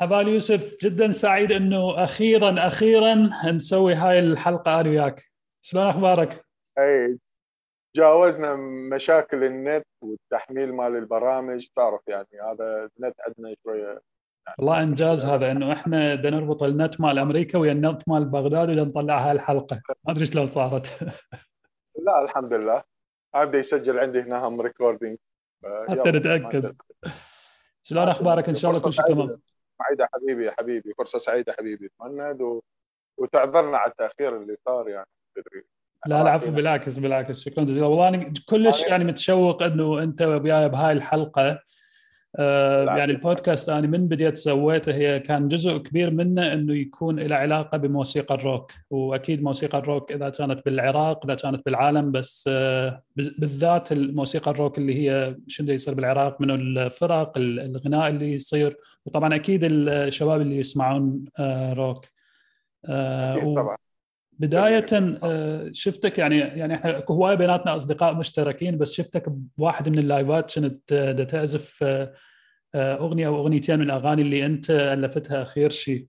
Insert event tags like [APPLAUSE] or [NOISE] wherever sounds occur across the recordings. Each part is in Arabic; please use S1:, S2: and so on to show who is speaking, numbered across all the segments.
S1: هافال يوسف جدا سعيد إنه أخيرا أخيرا نسوي هاي الحلقة أنا وياك. شلون أخبارك؟
S2: أي تجاوزنا مشاكل النت والتحميل مال البرامج تعرف يعني هذا النت عندنا شوية يعني
S1: والله إنجاز هذا إنه إحنا بدنا نربط النت مال أمريكا ويا النت مال بغداد وبدنا نطلع هاي الحلقة. ما أدري شلون صارت. [LAUGHS]
S2: لا الحمد لله. ابدا يسجل عندي هنا هم recording
S1: حتى نتأكد. [LAUGHS] شلون أخبارك؟ إن شاء الله كل شيء تمام.
S2: سعيدة حبيبي حبيبي فرصة سعيدة حبيبي مهند و... وتعذرنا على التأخير اللي صار يعني بدري
S1: لا العفو بالعكس بالعكس شكرا جزيلا. والله أنا كلش يعني متشوق إنه أنت وياي بهاي الحلقة يعني البودكاست أنا من بديت سويته هي كان جزء كبير منه إنه يكون له علاقة بموسيقى الروك. وأكيد موسيقى الروك إذا كانت بالعراق إذا كانت بالعالم بس آه بالذات الموسيقى الروك اللي هي شنو يصير بالعراق من الفرق الغناء اللي يصير. وطبعا أكيد الشباب اللي يسمعون آه روك.
S2: أكيد طبعا.
S1: بداية شفتك يعني يعني إحنا هواية بيناتنا أصدقاء مشتركين بس شفتك بواحد من اللايفات كنت تعزف أغنية أو أغنيتين من الأغاني اللي أنت ألفتها أخير شيء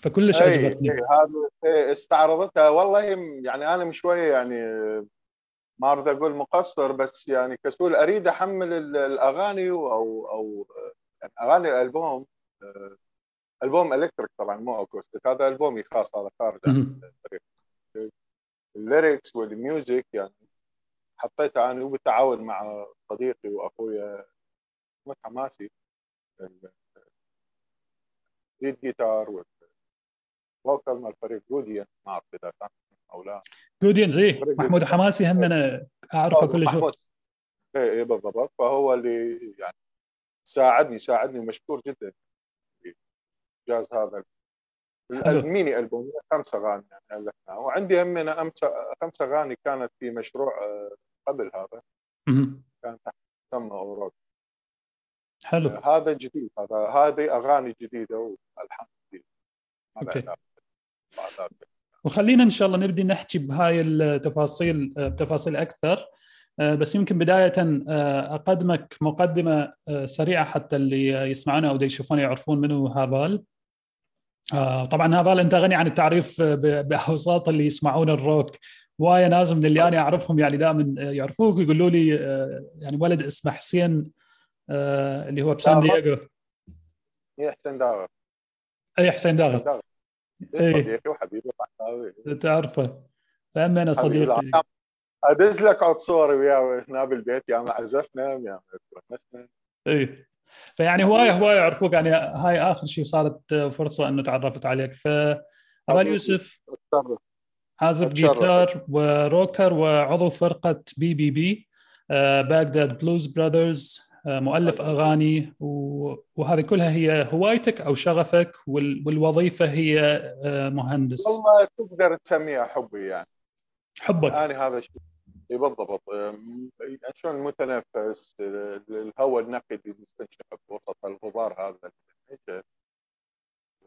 S1: فكلش عجبتني.
S2: هذا استعرضتها. والله يعني أنا شوية يعني ما أريد أقول مقصر بس يعني كسول أريد أحمل الأغاني أو أو يعني أغاني الألبوم ألبوم electric طبعا مو acoustic. هذا ألبومي خاص هذا خارج عن الطريق. ال lyrics وال music يعني حطيتها أنا وبالتعاون مع صديقي وأخويا محمود حماسي lead guitar وال vocal مال فريق جوديان ما أعرف إذا أو لا.
S1: جوديان زي محمود حماسي هم أنا اعرفه كل شيء
S2: اي بالضبط. فهو اللي يعني ساعدني ساعدني ومشكور جدا في انجاز هذا ال mini album خمس أغاني يعني الفناها وعندي هم أنا خمس أغاني كانت في مشروع قبل هذا. كان تحت مسمى أوروبا.
S1: حلو.
S2: هذا جديد هذا هذه أغاني جديدة والحان جديده
S1: okay. وخلينا إن شاء الله نبدي نحكي بهاي التفاصيل بتفاصيل أكثر. بس يمكن بداية أقدمك مقدمة سريعة حتى اللي يسمعونا أو يشوفون يعرفون منو هافال. آه طبعا هذا انت غني عن التعريف باوساط اللي يسمعون الروك. وأي ناس من اللي أنا أعرفهم يعني دائما يعرفوك ويقولوا لي آه يعني ولد اسمه حسين آه اللي هو بسان دييغو.
S2: اي حسين داغر.
S1: اي حسين داغر.
S2: اي صديقي وحبيبي
S1: تعرفه. فهم أنا صديقي.
S2: أدز لك عود صوري وياه هنا بالبيت يا ما عزفنا يا ما تونسنا
S1: اي فيعني هوايه هواية يعرفوك. يعني هاي آخر شيء صارت فرصة إنه تعرفت عليك. ف يوسف عازف جيتار و rocker وعضو فرقة بي بي بي Baghdad Blues Brothers مؤلف أغاني وهذه كلها هي هوايتك أو شغفك والوظيفة هي مهندس.
S2: والله تقدر تسميها حبي يعني.
S1: حبك.
S2: أنا هذا الشيء. بالضبط. شلون متنفس الهواء النقي اللي مستنشق وسط الغبار هذا.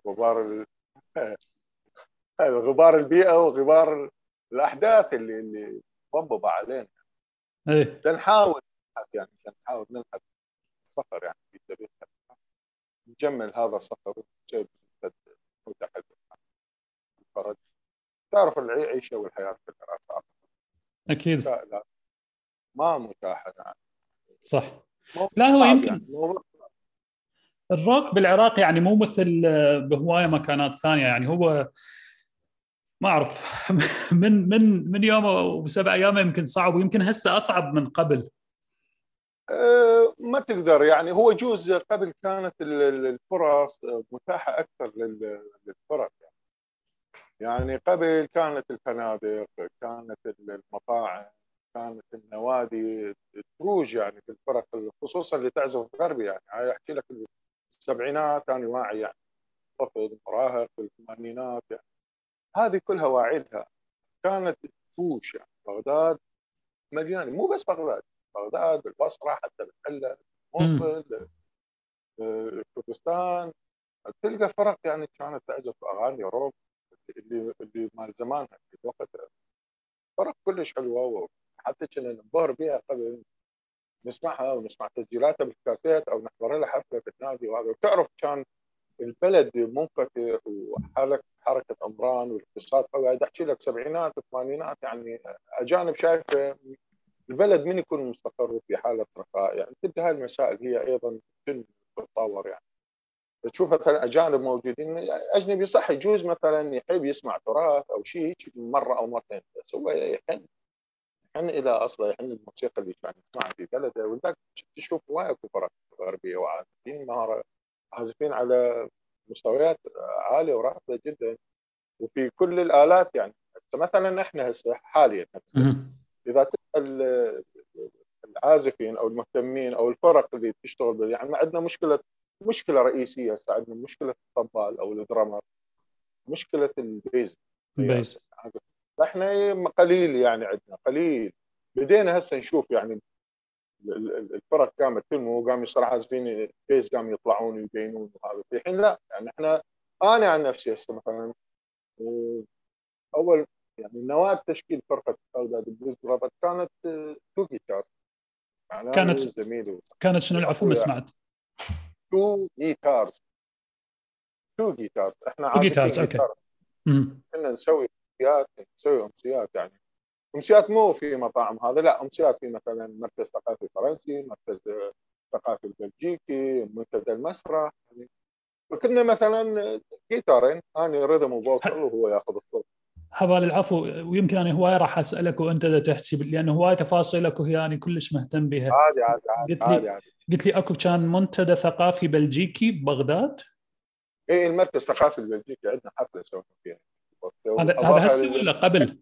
S2: غبار غبار البيئة وغبار الأحداث اللي اللي مضببه علينا.
S1: إيه
S2: نحاول يعني نحاول نلحق الصخر يعني في سبيل نجمل هذا الصخر ونجيب متحدث الفرج تعرف العيشة والحياة في العراق.
S1: أكيد.
S2: سهلة. ما متاحة يعني.
S1: صح. لا هو يمكن يعني. الروك بالعراق يعني مو مثل بهواية مكانات ثانية. يعني هو ما أعرف. [LAUGHS] من من من يوم وسبع أيام يمكن صعب ويمكن هسه أصعب من قبل.
S2: أه ما تقدر يعني. هو جوز قبل كانت الفرص متاحة أكثر للفرق يعني. قبل كانت الفنادق كانت المطاعم كانت النوادي تروج يعني في الفرق خصوصا اللي تعزف غربي يعني. هاي أحكي لك السبعينات أنا واعي يعني. طفل مراهق في الثمانينات يعني. هذه كلها واعي لها كانت تروج يعني. بغداد مليانة. مو بس بغداد. بغداد بالبصره حتى بالحله موصل كردستان تلقى فرق يعني كانت تعزف أغاني روك. اللي اللي مال زمانها وقتها فرق كلش حلوة حتى كنا ننبهر بها قبل نسمعها ونسمع تسجيلاتها بالكاسيت أو نحضر لها حفلة في النادي وهذا. وتعرف كان البلد منفتح وحركه حركة امران والاقتصاد قوي. أحكي لك سبعينات الثمانينات يعني أجانب شايفة البلد من يكون مستقر في حالة رخاء. يعني كل هاي المسائل هي أيضا تتطور يعني. تشوف مثلا أجانب موجودين أجنبي صح يجوز مثلا يحب يسمع تراث أو شيء مرة أو مرتين بس هو يحن يحن إلى أصله يحن الموسيقى اللي كان يسمعها في بلده. وذاك تشوف هواي اكو فرق غربية وعازفين مهارة عازفين على مستويات عالية ورافعه جدا. وفي كل الآلات يعني مثلا إحنا هسه حاليا هسه إذا تسأل العازفين أو المهتمين أو الفرق اللي تشتغل يعني عندنا مشكلة مشكلة رئيسية هسه عندنا مشكلة الطبال أو ال drummer مشكلة
S1: ال
S2: bass. ال bass. إحنا قليل يعني عندنا قليل. بدينا هسه نشوف يعني الفرق قامت تنمو وقام يصير عازفين bass قام يطلعون ويبينون وهذا. في حين لا يعني إحنا أنا عن نفسي هسه مثلا أول يعني نواة تشكيل فرقة ال Blues Brother كانت two guitar
S1: يعني كانت زميلي. كانت شنو العفو ما سمعت؟
S2: two guitars two guitars إحنا
S1: two guitars okay.
S2: كنا نسوي امسيات نسوي امسيات يعني. امسيات مو في مطاعم هذا لا امسيات في مثلا مركز ثقافي فرنسي مركز ثقافي البلجيكي منتدى المسرح يعني. وكنا مثلا جيتارين أنا rhythm و vocal وهو ياخذ الصوت.
S1: هافال العفو ويمكن أنا هواي راح أسألك وأنت تحكي لأنه هواي تفاصيلك وهي أنا كلش مهتم بها.
S2: عادي عادي عادي
S1: عادي عادي. قلت لي أكو كان منتدى ثقافي بلجيكي ببغداد
S2: إيه المركز الثقافي البلجيكي عندنا حفلة سوينا فيها.
S1: هذا هذا هسه ولا قبل؟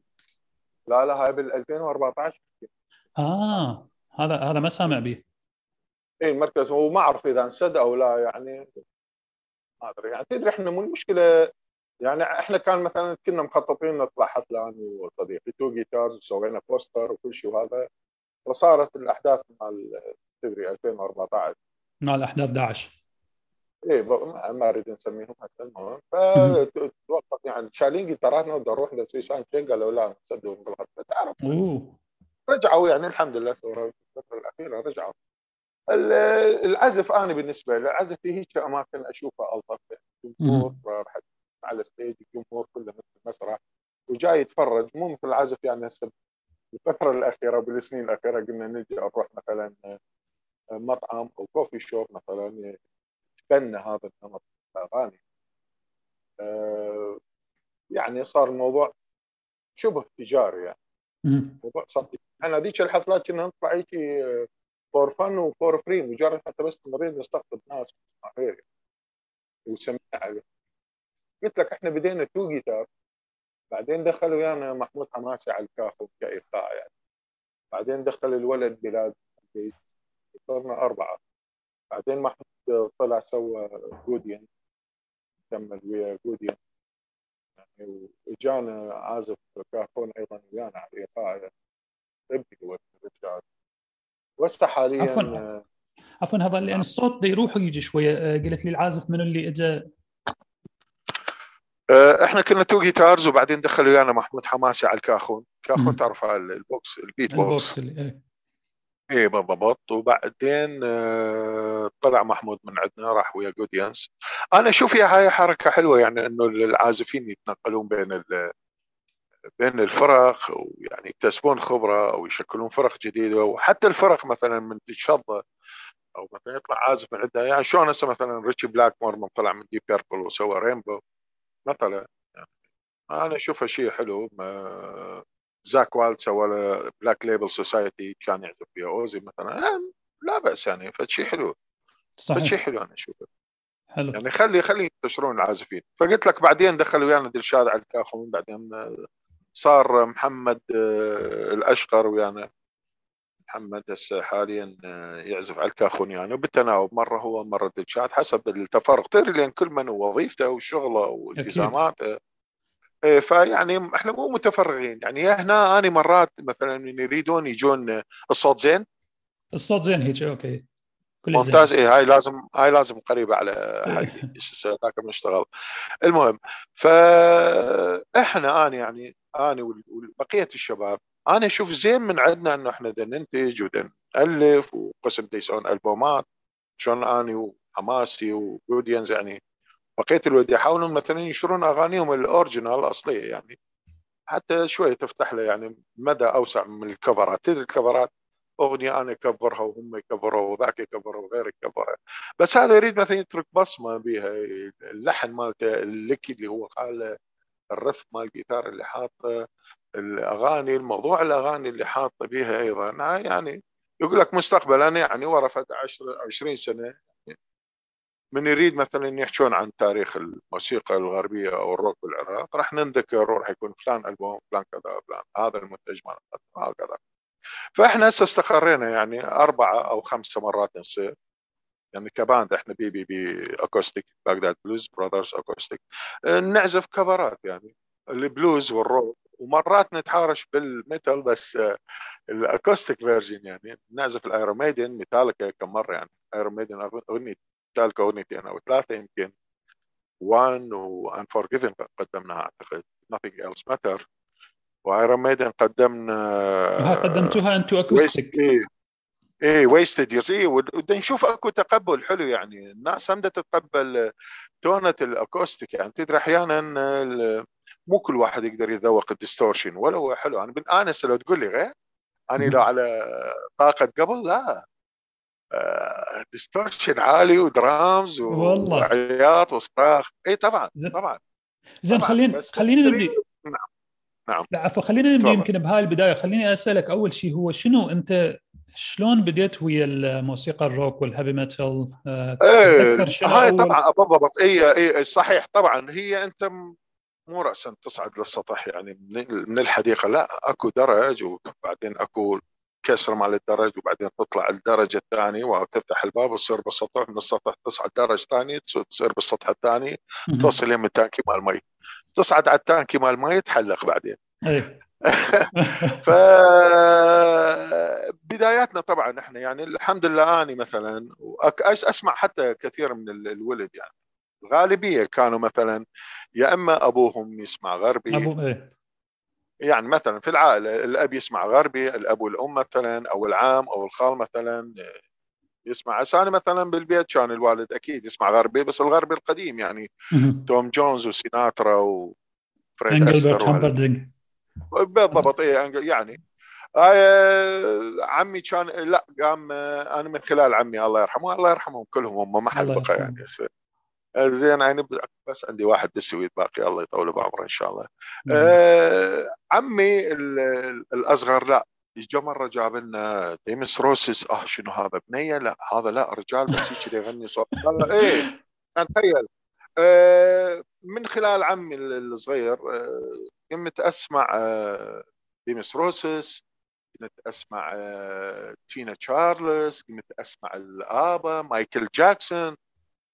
S2: لا لا هاي بال 2014
S1: آه هذا هذا ما سامع به
S2: إيه المركز وما أعرف إذا انسد أو لا يعني ما أدري. يعني تدري إحنا مو المشكلة يعني إحنا كان مثلا كنا مخططين نطلع حفلة أنا وصديقي two guitars وسوينا poster وكل شيء وهذا وصارت الأحداث مال تدري 2014
S1: مال احداث داعش
S2: إيه ما أريد نسميهم هسه المهم. فتوقف يعني. شالين جيتاراتنا وبدنا نروح لل session قالوا لا نسدوا تعرف؟ رجعوا يعني الحمد لله الفترة الأخيرة رجعوا. العزف أنا بالنسبة لي العزف في هيك أماكن أشوفها ألطف. جمهور راح على stage الجمهور كله مثل المسرح وجاي يتفرج. مو مثل العزف يعني هسه الفترة الأخيرة بالسنين الأخيرة قلنا نجي نروح مثلا مطعم أو coffee shop مثلا تبنى هذا النمط الأغاني. يعني صار الموضوع شبه تجاري يعني. موضوع صار إحنا ذيك الحفلات كنا نطلع هيك for fun و for free مجرد حتى بس نريد نستقطب ناس غير وسميعة قلت لك إحنا بدينا two guitar بعدين دخل ويانا محمود حماسي على الكاخون كايقاع يعني. بعدين دخل الولد بلاد صرنا أربعة. بعدين محمود طلع سوى جوديان كمل ويا جوديان يعني وجانا عازف كاخون أيضا ويانا على الايقاع ابني هو الرجال وهسه حاليا
S1: عفوا. عفوا هذا لأن الصوت بده يروح ويجي شوية. قلت لي العازف منو اللي اجى
S2: آه، إحنا كنا تو جيتارز وبعدين دخلوا ويانا محمود حماسي على الكاخون. كاخون تعرف البوكس البيت بوكس. البوكس اللي إيه بالضبط. وبعدين آه، طلع محمود من عندنا راح ويا جوديانز أنا أشوف هاي حركة حلوة يعني إنه العازفين يتنقلون بين بين الفرق ويعني يكتسبون خبرة أو يشكلون فرق جديدة. وحتى الفرق مثلا من تتشظى أو مثلا يطلع عازف من عندها. يعني شلون هسه مثلا Ritchie Blackmore من طلع من Deep Purple وسوى Rainbow مثلا. يعني أنا اشوفها شيء حلو ما Zakk Wylde سوى Black Label Society كان يعزف فيها. Ozzy مثلا لا بأس يعني فشيء حلو. صحيح. فشيء حلو أنا اشوفه حلو. يعني خلي خلي ينتشرون العازفين. فقلت لك بعدين دخلوا ويانا دلشاد على الكاخون بعدين صار محمد آه، الأشقر ويانا. محمد هسه حاليا آه، يعزف على الكاخون يعني. وبالتناوب مرة هو مرة دلشاد حسب التفرغ تدري لأن كل من وظيفته وشغله والتزاماته. فيعني إحنا مو متفرغين. يعني هنا أنا مرات مثلا يريدون يجون الصوت زين.
S1: الصوت زين هيك أوكي.
S2: كل ممتاز. اي هاي لازم هاي لازم قريبة على حقي إيش ذاك بنشتغل. المهم فاحنا أنا يعني أنا وبقيه الشباب أنا أشوف زين من عندنا إنه إحنا ننتج ونالف وقسم يسوون ألبومات. شلون أني وحماسي وجوديانز يعني بقية الولد يحاولون مثلا ينشرون أغانيهم الأوريجينال الأصلية يعني حتى شوي تفتح له يعني مدى أوسع من الكفرات. تدري الكفرات؟ أغنية أنا اكفرها وهم يكفروا وذاك يكفرها وغير يكفرها بس هذا يريد مثلا يترك بصمة بها اللحن مالته اللكي اللي هو قال الرف مال الجيتار اللي حاطه الأغاني الموضوع الأغاني اللي حاطه بها أيضا. يعني يقول لك مستقبلا يعني ورا 20 سنة من يريد مثلا يحكون عن تاريخ الموسيقى الغربية أو الروك بالعراق راح نذكر راح يكون فلان ألبوم فلان كذا فلان هذا المنتج مال هكذا فإحنا هسه استقرينا يعني أربعة أو خمسه مرات نصير. يعني ك band إحنا بي بي بي acoustic Baghdad Blues Brothers acoustic. نعزف covers ات يعني ال blues وال rock ومرات نتحارش بال metal بس ال acoustic version يعني. نعزف ال Iron Maiden Metallica كم مرة يعني. Iron Maiden أغنية ميتاليكا اغنيتين أو ثلاثة يمكن. One و Unforgiven قدمناها أعتقد. Nothing else matter. و Iron Maiden قدمنا
S1: قدمتوها أنتو acoustic.
S2: إيه. Wasted Years إيه ودا نشوف أكو تقبل حلو يعني. الناس هم تتقبل tone ال acoustic يعني. تدري أحيانا مو كل واحد يقدر يذوق ال distortion ولا هو حلو. أنا أنا لو تقول لي غير. أنا لو على طاقة قبل لا. distortion عالي ودرامز وعياط وصراخ. إي طبعا طبعا.
S1: زين خلينا خلينا نبدي نعم. نعم. لا عفوا خلينا نبدأ يمكن بهاي البداية. خليني أسألك أول شيء هو شنو انت شلون بديت ويا الموسيقى ال rock وال heavy metal؟
S2: آه إيه هاي طبعا بالضبط. إي إي صحيح. طبعا هي أنت مو راسا تصعد للسطح يعني من الحديقة. لا أكو درج وبعدين أكو كسر مال الدرج وبعدين تطلع الدرجه الثانية وتفتح الباب وتصير بالسطح من السطح تصعد درج ثاني تصير بالسطح الثاني توصل من التانكي مال المي تصعد على التانكي مال المي تحلق بعدين إيه. [LAUGHS] ف بداياتنا طبعا إحنا يعني الحمد لله أني مثلا أسمع حتى كثير من الولد يعني الغالبيه كانوا مثلا يا إما أبوهم يسمع غربي أبو إيه؟ يعني مثلا في العائلة الأب يسمع غربي الأب والأم مثلا أو العام أو الخال مثلا يسمع أنا مثلا بالبيت كان الوالد أكيد يسمع غربي بس الغربي القديم يعني. توم جونز وسيناترا وفريد أستر بالضبط إيه يعني. آه عمي كان لا قام آه أنا من خلال عمي الله يرحمه الله يرحمهم كلهم هم ما حد بقى يعني. زين يعني بس عندي واحد بالسويد باقي الله يطول بعمره إن شاء الله. آه عمي الأصغر لا جو مرة جاب لنا ديميس روسوس آه شنو هذا؟ بنية؟ لا هذا لا رجال بس كذا يغني صوت. إيه تخيل. آه من خلال عمي الصغير آه كنت اسمع آه ديميس روسوس كنت اسمع آه تينا تشارلز كنت اسمع الآبا مايكل جاكسون.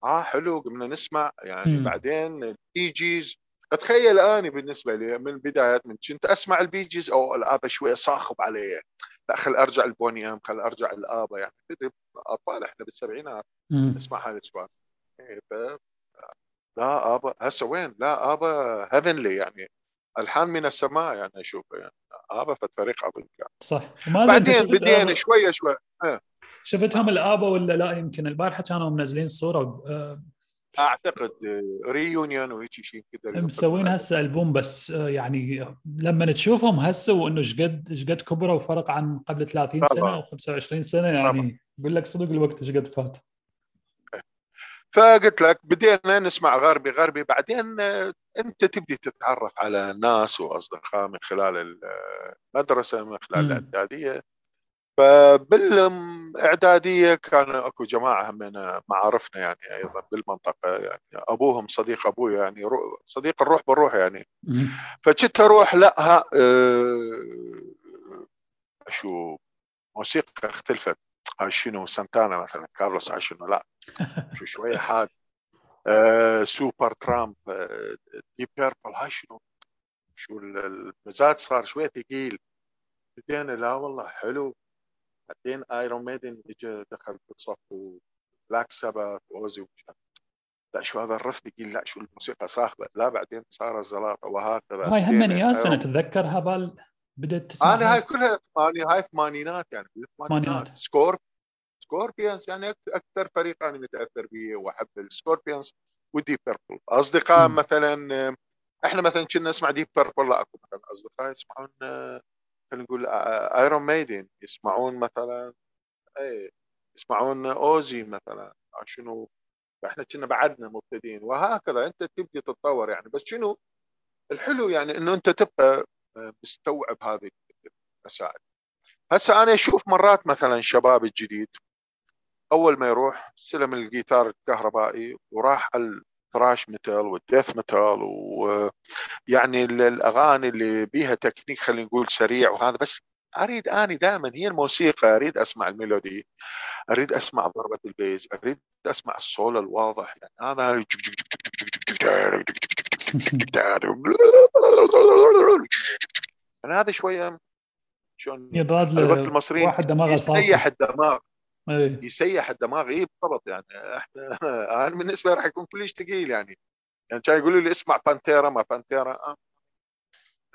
S2: آه حلو قمنا نسمع يعني م. بعدين ال Bee Gees. اتخيل أني بالنسبة لي من البدايات من كنت أسمع ال Bee Gees أو الابا شوية صاخب عليه. لا خل أرجع ال Boney M خل أرجع الابا يعني تدري اطفال إحنا بالسبعينات نسمع هاي الاسواق إيه. لا ابا هسه وين؟ لا ابا heavenly يعني الحان من السماء يعني أشوفه يعني. ابا فريق عظيم كان.
S1: صح.
S2: بعدين بدينا شوية شوي آه.
S1: شفتهم الابا ولا لا؟ يمكن البارحة كانوا منزلين صورة
S2: آه، أعتقد ريونيون وهيك شيء كذا
S1: مسوين هسه ألبوم بس آه، يعني لما تشوفهم هسه وإنه إيش قد إيش قد كبروا وفرق عن قبل 30 سنة أو 25 سنة يعني يقول لك صدق الوقت إيش قد فات.
S2: فقلت لك بدينا نسمع غربي غربي بعدين آه، أنت تبدي تتعرف على ناس وأصدقاء من خلال المدرسة من خلال الإعدادية. فبالاعداديه كان أكو جماعة همنا معارفنا يعني أيضا بالمنطقة يعني. أبوهم صديق أبوي يعني صديق الروح بالروح يعني. فجيت أروح لا ها أه شو موسيقى اختلفت. هاي شنو سانتانا مثلا كارلوس هاي شنو لا. شو شوية حاد. سوبر ترامب أه Deep Purple هاي شنو؟ شو المزاج صار شوية ثقيل بدينا لا والله حلو. بعدين Iron Maiden اجى دخل في الصف و Black Sabbath و Ozzy لا شو هذا الرف ثقيل لا شو الموسيقى صاخبه لا بعدين صار الزلاطه وهكذا.
S1: هاي هم يا سنه تتذكرها بال بدأت
S2: تسمع أنا هاي كلها ثمانينات هاي ثمانينات. يعني الثمانينات سكور Scorpions يعني أكثر فريق أنا متأثر به وأحب ال Scorpions و Deep Purple. أصدقاء م. مثلا إحنا مثلا كنا نسمع Deep Purple لا أكو مثلا أصدقاء يسمعون خلينا نقول Iron Maiden يسمعون مثلا اي يسمعون Ozzy مثلا. شنو؟ فاحنا كنا بعدنا مبتدئين. وهكذا أنت تبدي تتطور يعني. بس شنو؟ الحلو يعني إنه أنت تبقى مستوعب هذه المسائل هسه أنا أشوف مرات مثلا الشباب الجديد اول ما يروح استلم الجيتار الكهربائي وراح ال thrash metal وال death metal ويعني الاغاني اللي بيها تكنيك خلينا نقول سريع وهذا بس اريد اني دائما هي الموسيقى اريد اسمع ال melody اريد اسمع ضربه ال bass اريد اسمع الصول الواضح يعني هذا أنا هذا شوية
S1: شلون يبغى المصريين
S2: واحد دماغه يسيح الدماغ أيه. يسيح الدماغ اي بالضبط يعني. إحنا [LAUGHS] أنا بالنسبة لي راح يكون كلش ثقيل يعني. يعني كان يقولوا لي اسمع Pantera ما Pantera آه.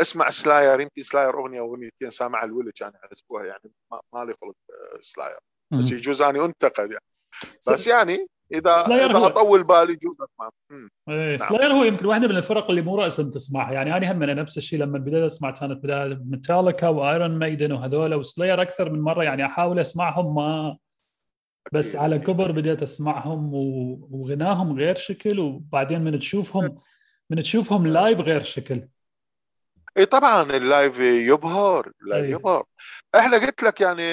S2: اسمع Slayer يمكن Slayer أغنية واغنيتين سامع الولد كان يحسبوها يعني. ما لي خلق Slayer بس يجوز أني أنتقد يعني. بس يعني اذا إذا هو... أطول بالي يجوز اسمع
S1: إيه نعم. Slayer هو يمكن واحدة من الفرق اللي مو راسا تسمعها. يعني أنا هم أنا نفس الشيء لما بديت أسمع كانت Metallica و Iron Maiden وهذول و Slayer أكثر من مرة يعني أحاول أسمعهم ما بس على كبر بديت أسمعهم وغناهم غير شكل وبعدين من تشوفهم من تشوفهم live غير شكل.
S2: إي طبعا ال live يبهر ال live أيه. يبهر. إحنا قلت لك يعني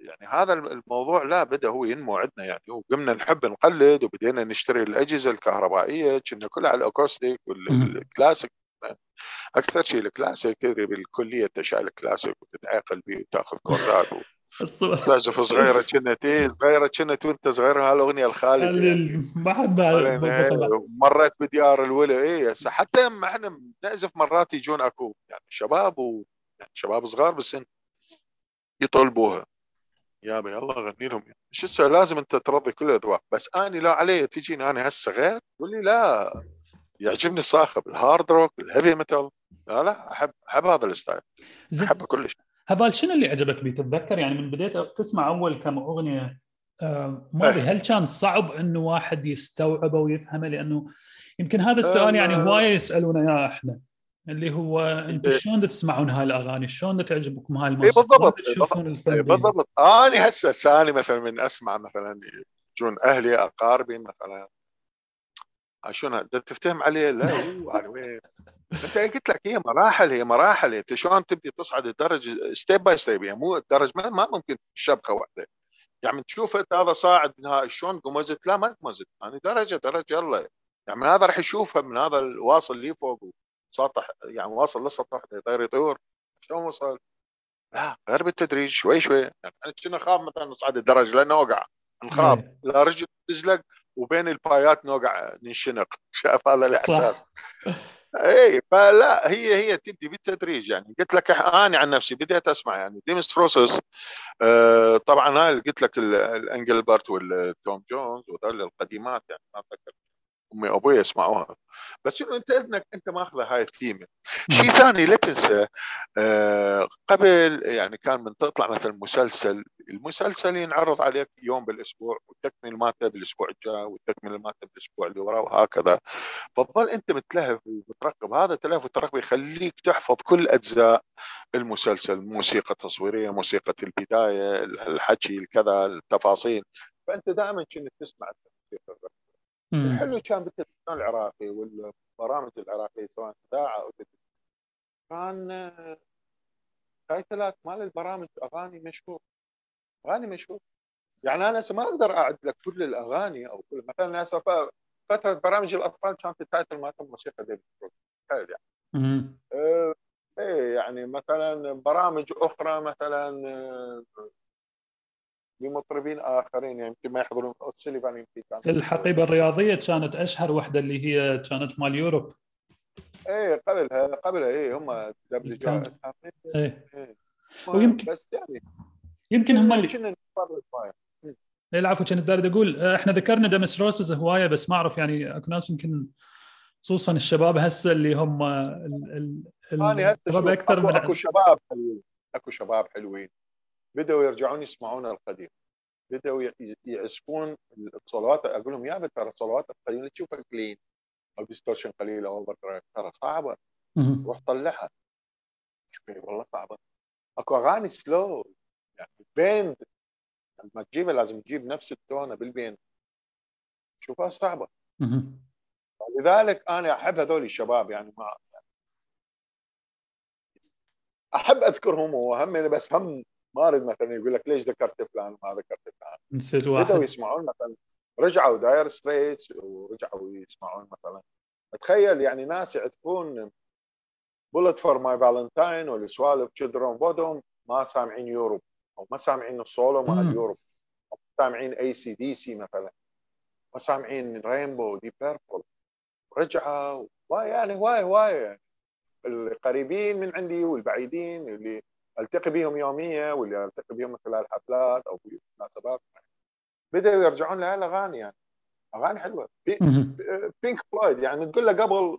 S2: يعني هذا الموضوع لا بدا هو ينمو عندنا يعني. وقمنا نحب نقلد وبدينا نشتري الأجهزة الكهربائية كنا كلها على ال acoustic وال classic. أكثر شيء الكلاسيك تدري بالكلية تشعل الكلاسيك وتتعاقل به وتأخذ كورسات تعزف صغيرة كنت صغيرة كنت وانت صغير هالأغنية الخالد
S1: يعني. ما حد
S2: مريت بديار الولا إيه حتى ما إحنا نعزف مرات يجون أكو يعني شباب و يعني شباب صغار بالسن يطلبوها. يابا يلا غني لهم. شو تسوي؟ لازم أنت ترضي كل الاذواق بس أني لا علي تجيني أنا هسه غير تقول لي لا. يعجبني الصاخب ال hard rock ال heavy metal. لا لا احب أحب هذا ال style. أحبه كلش.
S1: هافال شنو اللي عجبك بيه؟ تتذكر يعني من بديت تسمع أول كم أغنية؟ آه ما أدري هل كان صعب إنه واحد يستوعبه ويفهمه؟ لأنه يمكن هذا السؤال يعني هواية يسالونا اياه إحنا اللي هو أنتم شلون تسمعون هاي الاغاني؟ شلون تعجبكم هاي
S2: الموسيقى؟ بالضبط. بالضبط, بالضبط. أنا هسه ثاني مثلا من أسمع مثلا يجون أهلي أقاربي مثلا. شلون تفتهم عليه؟ لا [LAUGHS] وين انت قلت لك هي مراحل هي مراحل انت شلون تبدي تصعد الدرج step by step يعني مو الدرج ما, ما ممكن شبخه واحدة. يعني تشوف انت هذا صاعد من شلون قمزت؟ لا ما قمزت. يعني درجة درجة يلا. يعني من هذا راح يشوفها من هذا الواصل لي فوق سطح يعني واصل للسطح يطير يطير. شلون وصل؟ لا غير بالتدريج شوي شوي. يعني كنا نخاف مثلا نصعد الدرج لأنه اوقع نخاف. إيه. لا رجل تزلق وبين البايات نوقع ننشنق. [LAUGHS] شايف هذا الإحساس. [LAUGHS] اي فلا هي هي تبدي بالتدريج يعني. قلت لك أنا عن نفسي بديت أسمع يعني Demis Roussos آه طبعا هاي قلت لك ال Engelbert وال Tom Jones وذول القديمات يعني ما أتذكر. أمي وأبوي يسمعوها. بس انه أنت إذنك أنت ماخذة هاي الثيمه شيء ثاني لا تنسى آه قبل يعني كان من تطلع مثلا مسلسل المسلسل ينعرض عليك يوم بالأسبوع والتكمل مالته بالأسبوع الجاي والتكمل مالته بالأسبوع اللي وراه وهكذا. فتظل أنت متلهف ومترقب. هذا التلهف والترقب يخليك تحفظ كل أجزاء المسلسل موسيقى تصويرية موسيقى البداية الحكي الكذا التفاصيل. فأنت دائما كنت تسمع الموسيقى الحلو كان بالتلفزيون العراقي والبرامج العراقية سواء إذاعة أو تلفزيون. كان تايتلات مال البرامج أغاني مشهور. أغاني مشهور. يعني أنا ما أقدر أعد لك كل الأغاني أو كل مثلا هسه فترة برامج الأطفال كانت ال title مالتهم موسيقى ديفيد تخيل يعني. آه إيه يعني مثلا برامج أخرى مثلا آه، لمطربين آخرين يعني يمكن ما يحضرون. سيليفان يمكن
S1: كان. الحقيبة الرياضية كانت أشهر وحدة اللي هي كانت مال Europe.
S2: إيه قبلها قبلها إيه هم دبليو
S1: إيه, إيه. ويمكن بس يعني يمكن هم اللي كنا إيه العفو كنت داري أقول إحنا ذكرنا دمس روسز هواية بس ما أعرف يعني أكو ناس يمكن خصوصا الشباب هسه اللي هم ال
S2: ال أنا هسه أكثر أكو, من أكو شباب حلوين. أكو شباب حلوين. بدأوا يرجعون يسمعون القديم. بدأوا يعزفون الصلوات أقول لهم يا ترى الصلوات القديمة تشوفها كلين أو distortion قليل أو over ترى صعبة. روح طلعها. والله صعبة. أكو أغاني slow يعني bend لما تجيبها لازم تجيب نفس التونة بال bend شوفها صعبة. لذلك أنا أحب هذول الشباب يعني ما أحب أذكرهم وهم بس هم ما أريد مثلا يقول لك ليش ذكرت فلان وما ذكرت فلان.
S1: نسيت واحد.
S2: بدأوا يسمعون مثلا رجعوا Dire Straits ورجعوا يسمعون مثلا. تخيل يعني ناس يعزفون Bullet for My Valentine والسوالف تشدرون بودهم ما سامعين Europe أو ما سامعين السولو مال Europe. أو سامعين اي سي دي سي مثلا. ما سامعين Rainbow Deep Purple رجعوا. يعني هواي هواي القريبين من عندي والبعيدين اللي ألتقي بهم يوميا واللي ألتقي بهم خلال حفلات أو في مناسبات. بدأوا يرجعون لها الاغاني يعني. أغاني حلوة. Pink Floyd يعني تقول له قبل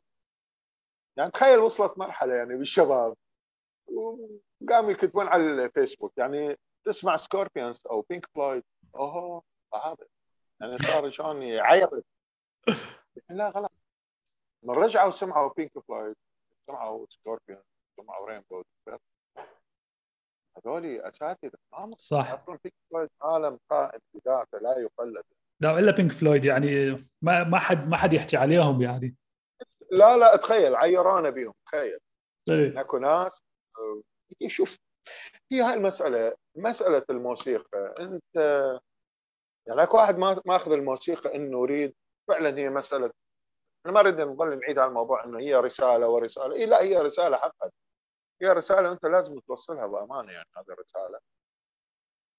S2: يعني تخيل وصلت مرحلة يعني بالشباب وقاموا يكتبون على الفيسبوك يعني تسمع Scorpions أو Pink Floyd. أوه هذا. يعني صار شلون يعيط. [LAUGHS] لا غلط. من رجعوا سمعوا Pink Floyd سمعوا Scorpion سمعوا Rainbow هذول أساتذة
S1: صح.
S2: أصلا Pink Floyd عالم قائم بذاته لا يقلد.
S1: لا إلا Pink Floyd يعني ما ما حد ما حد يحكي عليهم يعني.
S2: لا لا تخيل عيرانا بهم تخيل.
S1: إيه.
S2: اكو ناس شوف في هاي المسألة مسألة الموسيقى. أنت يعني اكو واحد ما ماخذ الموسيقى إنه يريد فعلا هي مسألة. أنا ما أريد نظل نعيد على الموضوع إنه هي رسالة ورسالة. اي لا هي رسالة حقا. هي رسالة وانت لازم توصلها بأمانة يعني هذه الرسالة.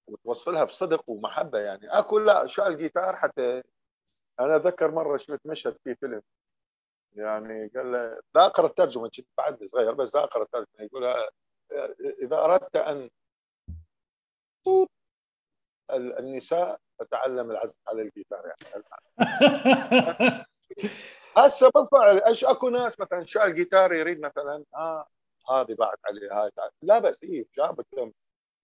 S2: وتوصلها بصدق ومحبة يعني. أكو لا شال جيتار حتى أنا أتذكر مرة شفت مشهد في فيلم. يعني قال له لا أقرأ الترجمة كنت بعد صغير بس لا أقرأ الترجمة. يقول إذا أردت أن النساء فتعلم العزف على الجيتار يعني. [LAUGHS] هسه بالفعل إيش أكو ناس مثلا شال جيتار يريد مثلا آه هذه بعد عليه هاي لا بس هي جابت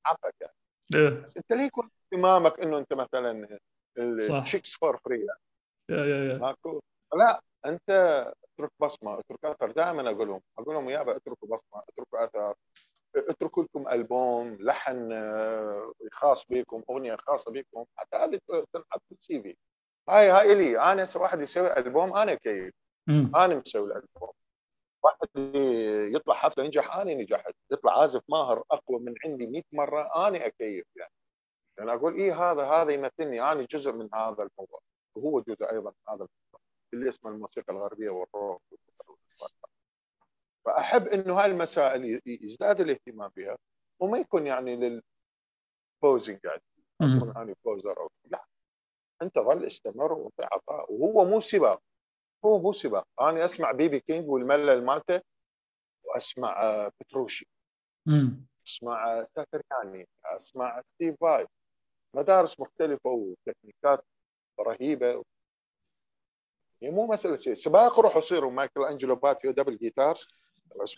S2: حقك يعني.
S1: إيه.
S2: بس أنت ليه يكون اهتمامك إنه أنت مثلا ال chicks for free
S1: يعني.
S2: ماكو. لا أنت اترك بصمة اترك أثر. دائما أقول لهم أقول لهم يابا اتركوا بصمة اتركوا أثر اتركوا لكم ألبوم لحن آه، خاص بكم أغنية خاصة بكم. حتى هذه تنحط في السي في. هاي هاي إلي. أنا هسه واحد يسوي ألبوم أنا كيف؟ أنا مسوي الألبوم. واحد يطلع حفلة ينجح أنا نجحت. يطلع عازف ماهر أقوى من عندي 100 مرة أنا أكيف يعني. يعني أقول إيه هذا؟ هذا يمثلني. أنا جزء من هذا الموضوع. وهو جزء أيضا من هذا الموضوع. اللي اسمه الموسيقى الغربية والروك فأحب إنه هاي المسائل يزداد الاهتمام بها. وما يكون يعني لل posing يعني. اكون أنا poser أو لا. أنت ظل استمر وأنت عطاء. وهو مو سباق. هو مو سباق أنا أسمع B.B. King والملل مالته وأسمع آه، Petrucci. أسمع Satriani. أسمع Steve Vai مدارس مختلفة وتكنيكات رهيبة. هي مو مسألة شيء. سباق روحوا صيروا Michael Angelo Batio double guitars.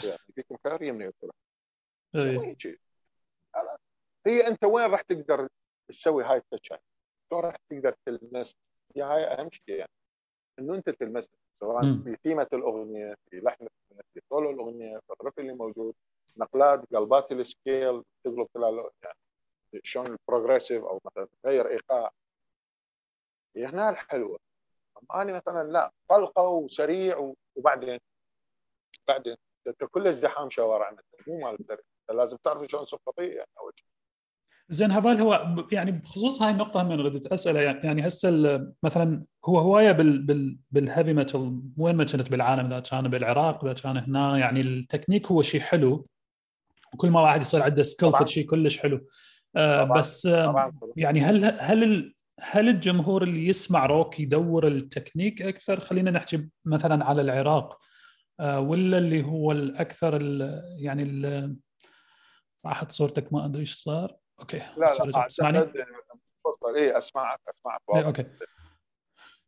S2: يعني فيكم خير؟ يمني يطلع هي أنت وين راح تقدر تسوي هاي ال touch شلون راح تقدر تلمس؟ هي هاي أهم شيء يعني. انه أنت تلمس سواء في ثيمه الأغنية في لحن في طول الأغنية في ال riff اللي موجود نقلات قلبات ال scale تقلب خلال يعني شلون ال progressive أو مثلا تغير إيقاع. هي هنا الحلوة. أنا مثلا لا طلقة وسريع وبعدين بعدين أنت كل ازدحام شوارعنا مو مال لازم تعرف شلون بطيء يعني أول شيء
S1: زين هافال هو يعني بخصوص هاي النقطة من ردت أسئلة يعني هسه مثلا هو هواية بال بال بال heavy metal وين ما كنت بالعالم إذا كان بالعراق إذا كان هنا يعني التكنيك هو شيء حلو. وكل ما واحد يصير عنده skill شيء كلش حلو. آه طبعًا. بس طبعًا. يعني هل هل هل الجمهور اللي يسمع روك يدور التكنيك أكثر؟ خلينا نحكي مثلا على العراق. آه ولا اللي هو الأكثر ال يعني ال راحت صورتك ما أدري إيش صار. okay.
S2: لا لا تسمعني؟ تفضل اي أسمعك أسمعك.
S1: إيه okay.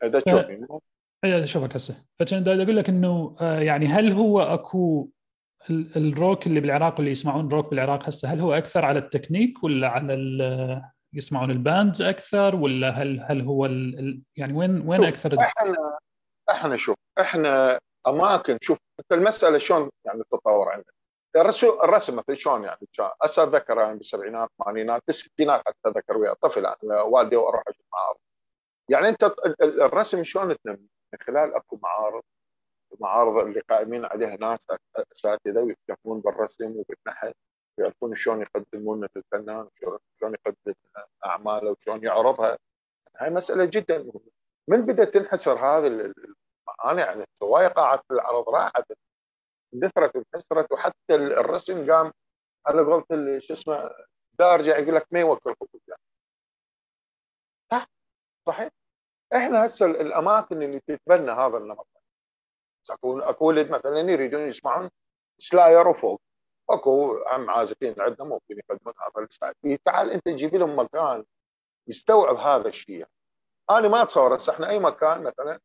S2: اذا تشوفني
S1: اي اشوفك هسه. فكان أقول لك إنه آه، يعني هل هو أكو الروك اللي بالعراق اللي يسمعون روك بالعراق هسه هل هو أكثر على التكنيك ولا على يسمعون الباندز أكثر ولا هل هل هو ال يعني وين وين أكثر؟
S2: إحنا إحنا شوف إحنا أماكن شوف المسألة شلون يعني تطور عندنا. الرسم مثلا شلون يعني؟ هسه أتذكر يعني بالسبعينات الثمانينات بالستينات حتى أتذكر ويا طفل يعني والدي وأروح أشوف معارض. يعني أنت الرسم شلون تنمي؟ من خلال أكو معارض المعارض اللي قائمين عليها ناس أساتذة ويهتمون بالرسم وبالنحت ويعرفون شلون يقدمون مثل الفنان شلون يقدم أعماله وشلون يعرضها. هاي مسألة جدا مهمة. من بدأت تنحسر هذه المعاني؟ يعني هوايه قاعات في العرض راحت اندثرت وانحسرت وحتى الرسم قام على قولة شو اسمه دارجع يقول لك ما يوكل خطوط يعني. صح صحيح؟ إحنا هسه الأماكن اللي تتبنى هذا النمط. اكو أكو ولد مثلا يريدون يسمعون Slayer وفوق. أكو عم عازفين عندنا ممكن يقدمون هذا ال Slayer. تعال أنت جيب لهم مكان يستوعب هذا الشيء. أنا ما أتصور هسه إحنا أي مكان مثلا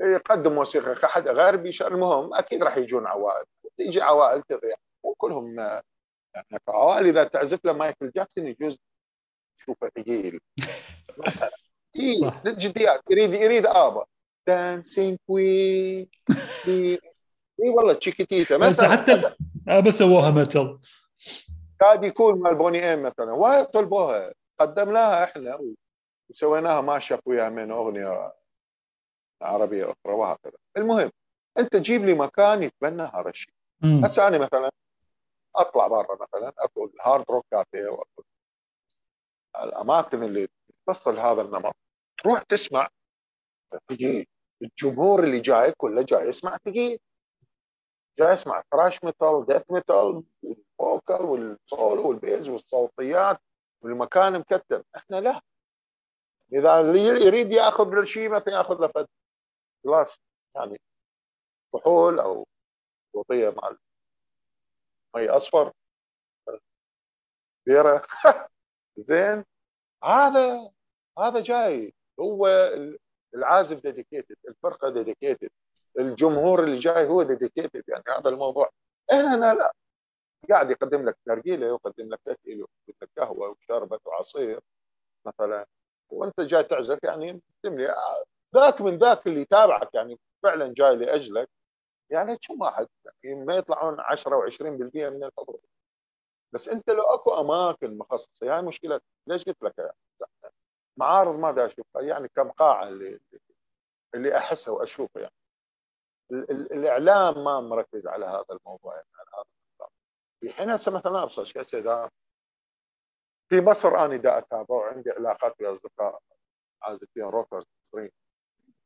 S2: يقدم موسيقى حد غربي المهم أكيد راح يجون عوائل. تيجي عوائل تضيع. وكلهم يعني عوائل إذا تعزف له مايكل جاكسون يجوز تشوفه ثقيل. [LAUGHS] اي جديات يريد يريد ABBA. Dancing Queen اي والله Chiquitita
S1: بس حتى بس سووها متل
S2: قاعد يكون مال Boney M مثلا. وايد طلبوها. قدمناها إحنا وسويناها mashup ويا من أغنية عربية أخرى وهكذا. المهم أنت جيب لي مكان يتبنى هذا الشيء. هسه أنا مثلا أطلع برا مثلا اكو ال Hard Rock Cafe واكو الأماكن اللي تصل هذا النمط. تروح تسمع ثقيل الجمهور اللي جاي كله جاي يسمع ثقيل جاي يسمع thrash metal death metal وال vocal وال solo وال bass والصوتيات والمكان مكتم إحنا لا. إذا اللي يريد ياخذ شيء مثلا ياخذ له فد. glass يعني كحول أو وطيه مع مي أصفر. بيره [LAUGHS] زين. هذا هذا جاي. هو العازف dedicated الفرقة dedicated الجمهور اللي جاي هو dedicated يعني هذا الموضوع. إحنا هنا لا. قاعد يقدم لك نرجيلة ويقدم لك اكل ويقدم لك قهوة وشربت وعصير مثلا. وأنت جاي تعزف يعني تملي ذاك من ذاك اللي يتابعك يعني فعلا جاي لأجلك يعني كم واحد يعني ما يطلعون 10 و20% من الحضور. بس أنت لو أكو أماكن مخصصة هاي مشكلة ليش قلت لك؟ يعني معارض ما دا أشوفها يعني كم قاعة اللي اللي أحسها وأشوفها يعني. الإعلام ما مركز على هذا الموضوع يعني على هذا. في حين هسه مثلا ابسط شيء في مصر أنا دا اتابع وعندي علاقات بأصدقاء عازفين روكرز مصريين.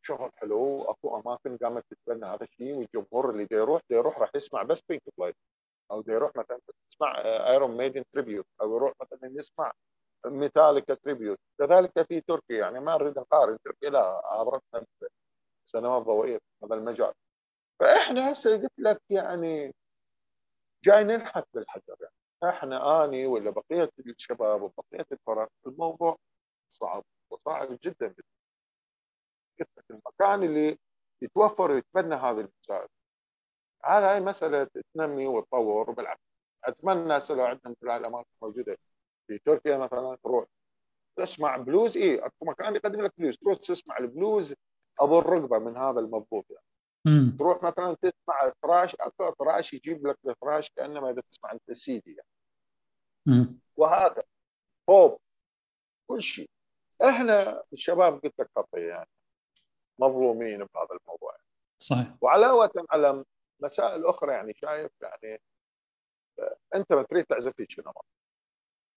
S2: شغل حلو اكو أماكن قامت تتبنى هذا الشيء والجمهور اللي دا يروح دا يروح راح يسمع بس Pink Floyd أو دا يروح مثلا يسمع Iron Maiden tribute أو يروح مثلا يسمع Metallica tribute كذلك في تركيا يعني ما نريد نقارن تركيا لا عبرتنا سنوات ضوئيه في هذا المجال. فإحنا هسه قلت لك يعني جاي ننحت بالحجر يعني إحنا آني ولا بقية الشباب وبقية الفرق الموضوع صعب وصعب جدا. المكان اللي يتوفر ويتبنى هذه المسائل هذا هاي مسألة تنمي وتطور بالعكس. أتمنى لو عندنا مثل الاماكن موجودة. في تركيا مثلا تروح. تسمع بلوز اي أكو مكان يقدم لك بلوز. تروح تسمع البلوز أبو الرقبة من هذا المضبوط. يعني مم. تروح مثلا تسمع thrash أكو thrash يجيب لك ال thrash كأنما إذا تسمع أنت السيدي يعني. مم. وهذا بوب كل شيء. إحنا الشباب قلت لك خطيه يعني مظلومين بهذا الموضوع.
S1: صحيح.
S2: وعلاوة على مسائل أخرى يعني شايف يعني أنت ما تريد تعزف في شنو؟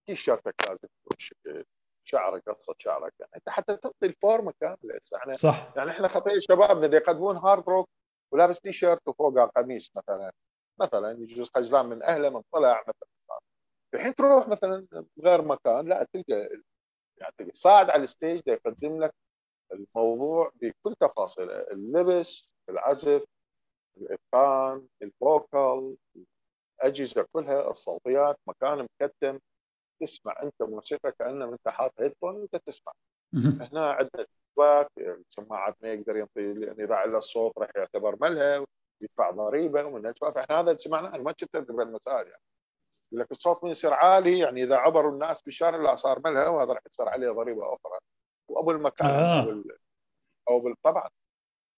S2: تيشيرتك لازم تكون شكل شعرك؟ قصة شعرك يعني. أنت حتى تعطي الفورمة كاملة. يعني
S1: صح.
S2: يعني إحنا خطيه شبابنا يقدمون hard rock ولابس تي شيرت وفوقها قميص مثلا. مثلا يجوز خجلان من أهله من طلع مثلا. الحين تروح مثلا غير مكان لا تلقى يعني صاعد على ال stage يقدم لك الموضوع بكل تفاصيله اللبس العزف الإتقان ال vocal الأجهزة كلها الصوتيات مكان مكتم تسمع أنت موسيقى كأنه أنت حاط headphone وأنت تسمع. هنا عندنا شباك السماعات ما يقدر ينطي لأن إذا على الصوت راح يعتبر ملهى ويدفع ضريبة ومن الشباك إحنا هذا سمعناه ما كنت تذكر المسائل يعني. يقول لك الصوت من يصير عالي يعني إذا عبروا الناس بالشارع لا صار ملهى وهذا راح يصير عليه ضريبة أخرى. وأبو المكان آه. أو أو طبعا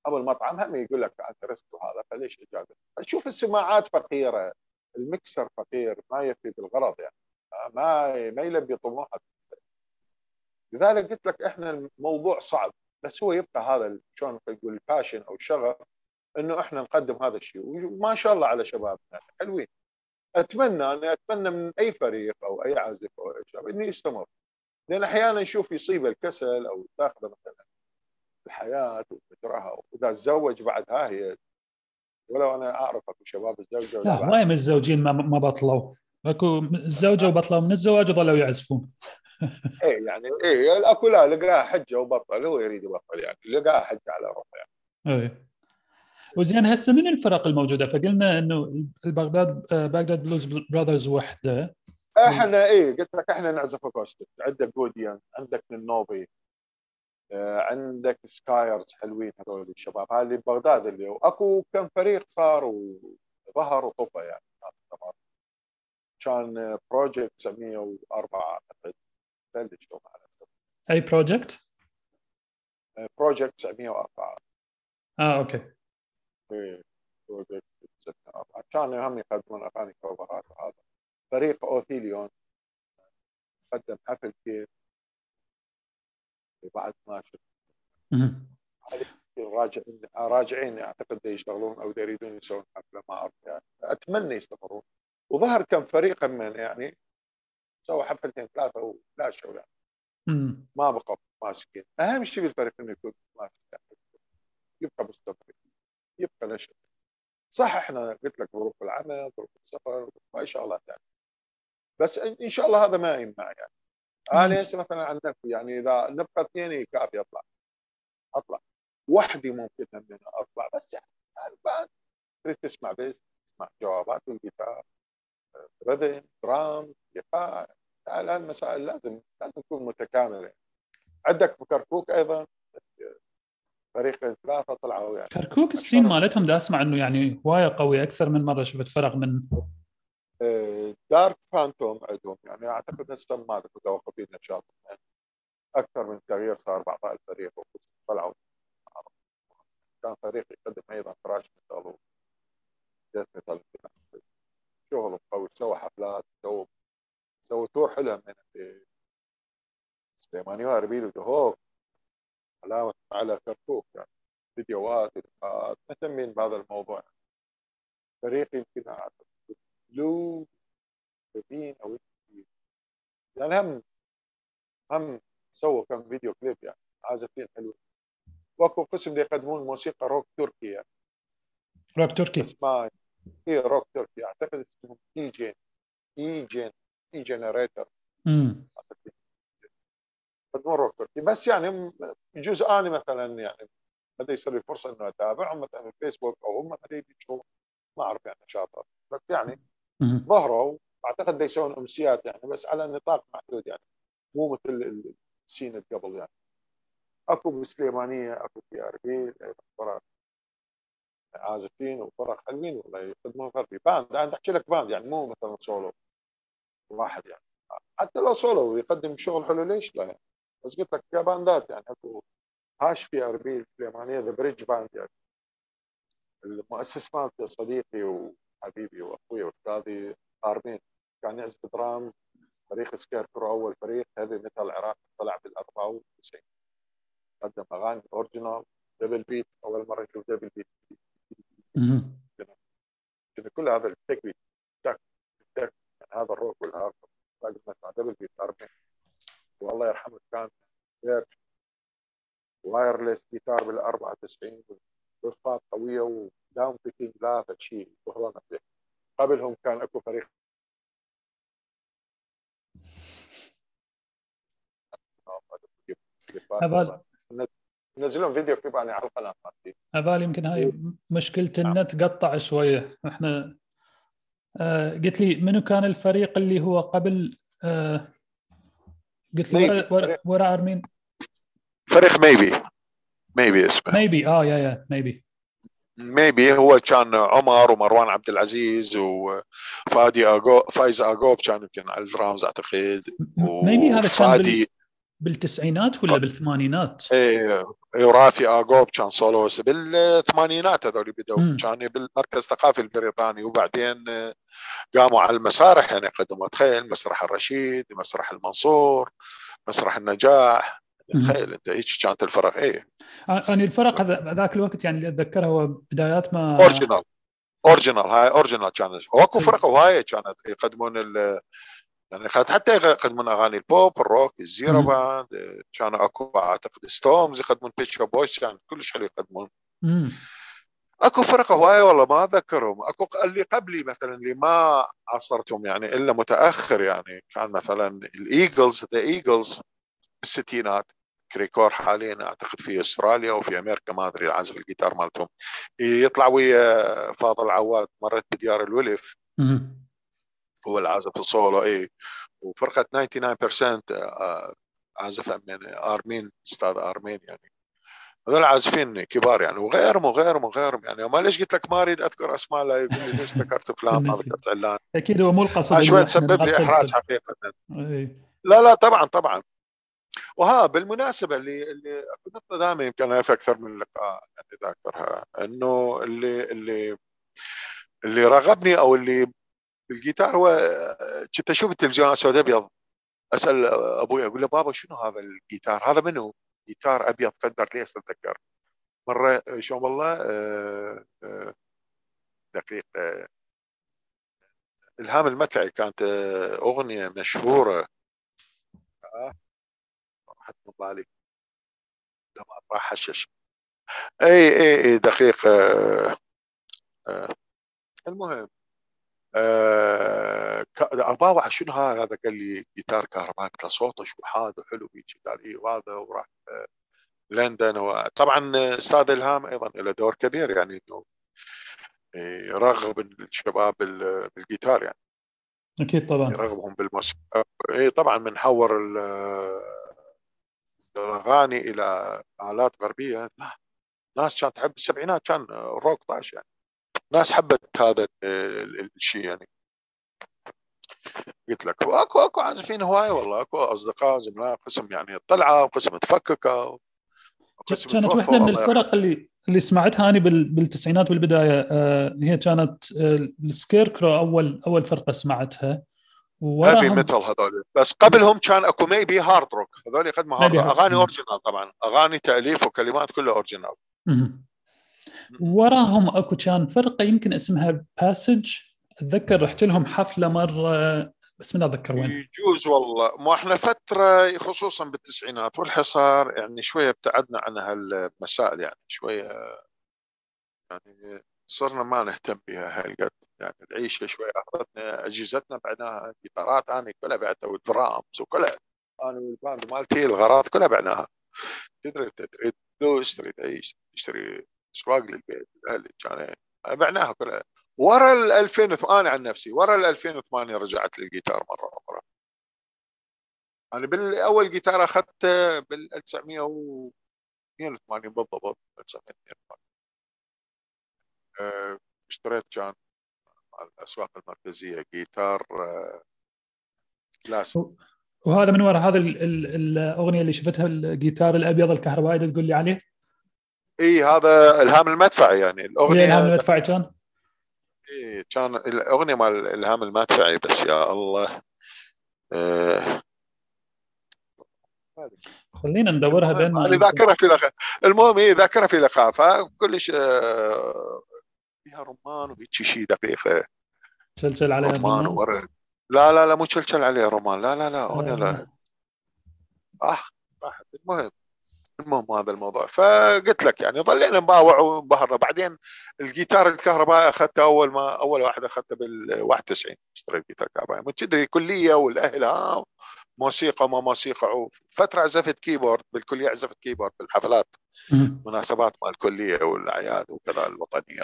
S2: أبو المطعم هم يقول لك أنت رست وهذا فليش إجازة؟ شوف السماعات فقيرة المكسر فقير ما يفي بالغرض يعني. ما ما يلبي طموحك. لذلك قلت لك إحنا الموضوع صعب بس هو يبقى هذا شلون نقول الباشن أو الشغف إنه إحنا نقدم هذا الشيء. وما شاء الله على شبابنا. حلوين. أتمنى أنا أتمنى من أي فريق أو أي عازف أو أي شباب إنه يستمر. لأن أحيانا نشوف يصيب الكسل أو تاخذه مثلا الحياة ومجراها وإذا تزوج بعد هي ولو أنا أعرف أكو شباب تزوجوا
S1: لا ما من الزوجين ما ما بطلوا. أكو الزوجه وبطلوا من الزواج وظلوا يعزفون.
S2: اي يعني اي أكو لا لقاها حجة وبطل هو يريد يبطل يعني لقاها حجة على روحه يعني.
S1: اي وزين هسه من الفرق الموجودة؟ فقلنا إنه البغداد Baghdad Blues Brothers وحدة.
S2: إحنا اي قلت لك إحنا نعزف acoustic عندك جوديان عندك النوبي آه، عندك سكايرز حلوين هذول الشباب. هاي اللي ببغداد اللي هو. اكو كم فريق صار وظهر وطفى يعني. كان Project 904 أعتقد. بلش
S1: أي project؟
S2: Project 904
S1: آه okay.
S2: إيه Project 904 كانوا هم يقدمون أغاني كوفرات وهذا فريق أوثيليون قدم حفل كيف بعد ما شفت راجعين راجعين أعتقد يشتغلون أو يريدون يسوون حفلة ما أعرف يعني. أتمنى يستمرون. وظهر كم فريق من يعني سووا حفلتين ثلاثة ولا شغل يعني. ما بقوا ماسكين. أهم شيء بالفريق إنه يكون ماسك يعني. يبقى مستمر. يبقى نشر صح إحنا قلت لك ظروف العمل ظروف السفر ما شاء الله يعني. بس ان شاء الله هذا ما يمنع يعني. أنا هسه مثلا عن نفسي يعني إذا نبقى اثنين كافي أطلع. أطلع. وحدي ممكن من أطلع بس يعني بعد تريد تسمع بس تسمع جوابات والجيتار رذم درام ايقاع المسائل لازم لازم تكون متكاملة. عندك بكركوك أيضا؟ فريق ثلاثة طلعوا يعني.
S1: كركوك السين مالتهم دا أسمع إنه يعني هوايه قوي أكثر من مرة شفت فرق من
S2: دارك فانتوم عندهم يعني أعتقد هسه ما متوقفين نشاطهم أكثر من تغيير صار بعض الفريق طلعوا. كان فريق يقدم أيضا thrash metal و death metal. شغل قوي سوى حفلات سوى سوى tour حلوة من سليماني واربيل ودهوك علامة على كركوك يعني فيديوهات ولقاءات مهتمين بهذا الموضوع. فريق يمكن أعتقد بلو بين أو يعني هم هم سووا كم فيديو كليب يعني عازفين حلوين. واكو قسم يقدمون موسيقى روك تركي يعني.
S1: روك تركي؟
S2: اسمها هي روك تركي. أعتقد اسمه اي جين اي جين اي جنريتر يقدمون روك تركي. بس يعني يجوز آني مثلا يعني بدا يصير لي فرصة إنه أتابعهم مثلا في الفيسبوك أو هم بدا يشوفون ما أعرف يعني نشاطات بس يعني ظهروا اعتقد يسوون أمسيات يعني بس على نطاق محدود يعني. مو مثل ال scene قبل يعني. أكو بالسليمانيه أكو في اربيل فرق عازفين وفرق حلوين والله يقدمون غربي. band أنا أحكي لك band يعني مو مثلا سولو واحد يعني. حتى لو سولو يقدم شغل حلو ليش لا يعني؟ بس قلت لك يا باندات يعني أكو هاش في اربيل سليمانيه The Bridge Band يعني. المؤسس مالته صديقي وحبيبي واخوي وأستاذي أرمين. كان يعزف drum فريق Scarecrow أول فريق هذي مثل العراق طلع بال 94 قدم أغاني original double beat أول مرة نشوف double beat. كل هذا التك beat تك تك هذا ال rock وال hard نسمع double beat 40 والله يرحمه كان wireless guitar بال 94 رفات قوية و down picking لا شيء فيه قبلهم كان أكو فريق
S1: هذا
S2: نزلون فيديو كليب على القناة.
S1: هذا يمكن هاي مشكلة النت قطع شوية. إحنا آه قلت لي منو كان الفريق اللي هو قبل آه قلت لي ورا, ورا, ورا أرمين.
S2: فريق Maybe Maybe اسمه.
S1: Maybe آه يا يا Maybe
S2: Maybe هو كان عمر ومروان عبد العزيز وفادي اغو فايز أغوب كان يمكن على الدرامز أعتقد.
S1: Maybe هذا كان بال... بالتسعينات ولا بالثمانينات؟
S2: إيه رافي أغوب كان solos بالثمانينات هذول بدوا كان بالمركز الثقافي البريطاني وبعدين قاموا على المسارح يعني قدموا تخيل مسرح الرشيد مسرح المنصور مسرح النجاح. تخيل أنت هيك كانت الفرق إيه.
S1: يعني الفرق ذاك الوقت يعني اللي أتذكرها هو بدايات ما
S2: original original هاي original كانت. وأكو فرق هوايه كانت. يقدمون ال يعني حتى يقدمون أغاني ال pop ال rock ال Zero Band كانوا أكو أعتقد ستومز يقدمون Pet Shop Boys كان كلش حلو يقدمون. أكو فرق هوايه والله ما اذكرهم أكو اللي قبلي مثلا اللي ما عاصرتهم يعني إلا متأخر يعني كان مثلا ال Eagles The Eagles بالستينات. كريكور حاليا أعتقد في أستراليا وفي أمريكا ما أدري عازف الجيتار مالتهم. يطلع ويا فاضل عواد مرت بديار الولف هو العازف الصولو اي وفرقة 99% آه، عازف أرمين أستاذ أرمين يعني. هذول عازفين كبار يعني وغيرهم وغيرهم وغيرهم يعني. ما ليش قلت لك ما أريد أذكر أسماء لا ليش ذكرت فلان ما [LAUGHS] ذكرت علان.
S1: أكيد هو مو القصد
S2: شوي تسبب لي إحراج حقيقة. لا لا طبعا طبعا. وها بالمناسبة اللي اللي نقطه دائما يمكن في أكثر من لقاء يعني ذاكرها إنه اللي اللي اللي رغبني أو اللي بالجيتار هو كنت أشوف التلفزيون اسود أبيض. أسأل أبوي أقول له بابا شنو هذا الجيتار؟ هذا منو؟ جيتار أبيض Fender ليس اتذكر مرة شلون والله آه، آه، دقيقه إلهام المدفعي كانت آه، أغنية مشهورة. راحت من بالي لما راح حشش. إي إي إي دقيقه المهم أه شنو هذا قال لي جيتار كهربائي صوته شو وحلو هيك قال إي وهذا وراح لندن وطبعا أستاذ إلهام أيضا له دور كبير يعني إنه يرغب الشباب بالجيتار يعني.
S1: أكيد طبعا.
S2: يرغبهم بالموسيقى. إي طبعا من حور الأغاني إلى آلات غربية. ناس كانت تحب السبعينات كان روك طاش يعني. ناس حبت هذا الشيء يعني. قلت لك واكو أكو عازفين هوايه والله أكو أصدقاء زملاء قسم يعني طلعة وقسم تفككوا
S1: كانت واحدة من الفرق اللي اللي سمعتها أنا بالتسعينات بالبدايه آه هي كانت آه ال Scarecrow اول أول فرقة سمعتها.
S2: heavy metal هذول. بس قبلهم كان اكو Maybe hard rock هذول يقدموا hard أغاني original طبعا. أغاني تأليف وكلمات كلها original
S1: وراهم اكو كان فرقة يمكن اسمها Passage أتذكر رحت لهم حفلة مرة بس من أتذكر وين.
S2: يجوز والله. ما إحنا فترة خصوصا بالتسعينات والحصار يعني شوية ابتعدنا عن هالمسائل يعني. شوية يعني صرنا ما نهتم بها هالقد. يعني العيشه شوية أخذتنا أجهزتنا بعناها جيتارات أنا كلها بعتها والدرامز وكلها. أنا وال band مالتي الغراض كلها بعناها. تدري تريد فلوس تريد تعيش تشتري أسواق للبيت الاهل كان بعناها كلها. ورا ال 2008 أنا عن نفسي ورا ال 2008 رجعت للجيتار مرة أخرى. أنا بالأول جيتار أخذته بال 1982 بالضبط 1982 أه اشتريت كان الأسواق المركزية جيتار أه كلاسيك.
S1: وهذا من وراء هذا الأغنية اللي شفتها الجيتار الأبيض الكهربائي اللي تقول لي عليه؟
S2: إي هذا إلهام المدفعي يعني.
S1: الأغنية إلهام المدفعي كان؟
S2: إي كان الأغنية مال إلهام المدفعي بس يا الله. آه.
S1: خلينا ندورها بين
S2: اللي ذاكرها في لقاء. المهم هي ذاكرها في لقاء فكلش آه فيها رمان وهيك شيء دقيقه
S1: شلشل عليها
S2: رمان وورد لا لا لا مو شلشل عليها رمان. لا لا لا هنا لا. آه. راحت المهم المهم هذا الموضوع. فقلت لك يعني ظلينا نباوع وانبهرنا. بعدين الجيتار الكهربائي أخذته أول ما أول واحد أخذته بال 91 اشتريت جيتار كهربائي تدري كلية والأهل ها موسيقى ما موسيقى. فتره عزفت keyboard بالكلية عزفت keyboard بالحفلات. مناسبات مال الكلية والأعياد وكذا الوطنية.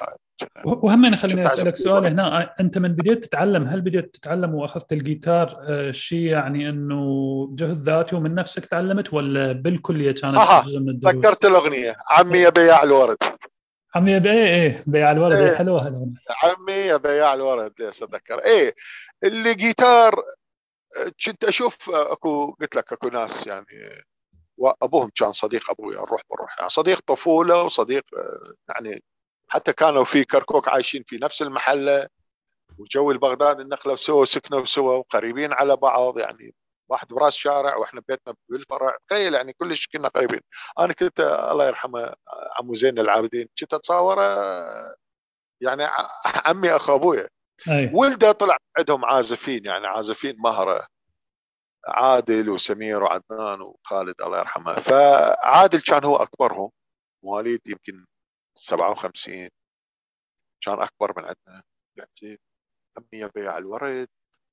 S1: وهم خليني أسألك سؤال هنا. أنت من بديت تتعلم هل بديت تتعلم وأخذت الجيتار؟ آه، شيء يعني إنه جهد ذاتي ومن نفسك تعلمت ولا بالكلية كانت
S2: جزء من الدروس؟ ذكرت الأغنية. عمي يا بياع الورد.
S1: عمي يا إيه إيه بياع الورد. إيه. حلوة حلوة
S2: عمي يا بياع الورد ليش أتذكر. إيه اللي جيتار كنت أشوف أكو قلت لك أكو ناس يعني وأبوهم كان صديق أبوي نروح بروح يعني صديق طفولة وصديق يعني حتى كانوا في كركوك عايشين في نفس المحلة وجو البغداد النخلة سوا سكنوا سوا وقريبين على بعض يعني واحد براس شارع وإحنا بيتنا بالفرع تخيل يعني كلش كنا قريبين. أنا كنت الله يرحمه عمو زين العابدين كنت اتصوره يعني عمي أخو أبويا. ولده طلع عندهم عازفين يعني عازفين مهرة. عادل وسمير وعدنان وخالد الله يرحمه. فعادل كان هو اكبرهم مواليد يمكن 57 كان أكبر من عندنا يحكي عمي يبيع الورد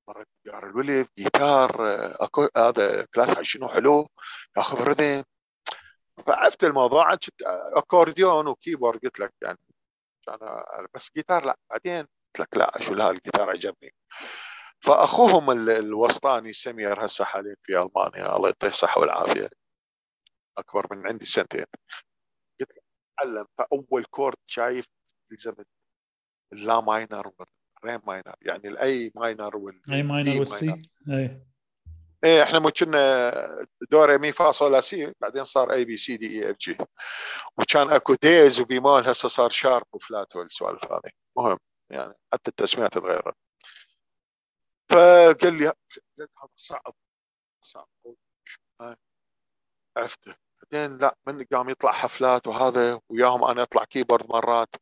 S2: مرة جار الولف جيتار أكو هذا كلاس شنو حلو ياخذ rhythm فعرفت الموضوع أكورديون و keyboard قلت لك يعني كان بس جيتار لا. بعدين قلت لك لا شو لا الجيتار عجبني. فأخوهم الوسطاني سمير هسه حاليا في ألمانيا. الله يعطيه الصحة والعافية. أكبر من عندي سنتين. قلت له علم فأول chord شايف في زمن اللا minor والري minor. يعني ال A minor
S1: وال A minor وال C
S2: A إيه. إحنا مو كنا دو ري مي فا صول لا سي بعدين صار A B C D E F G وكان أكو دييز وبيمول هسه صار sharp و flat والسوالف هذه. مهم يعني حتى التسميات تغيرت فقال لي هذا صعب صعب. عرفته بعدين لا من قام يطلع حفلات وهذا وياهم أنا أطلع keyboard مرات.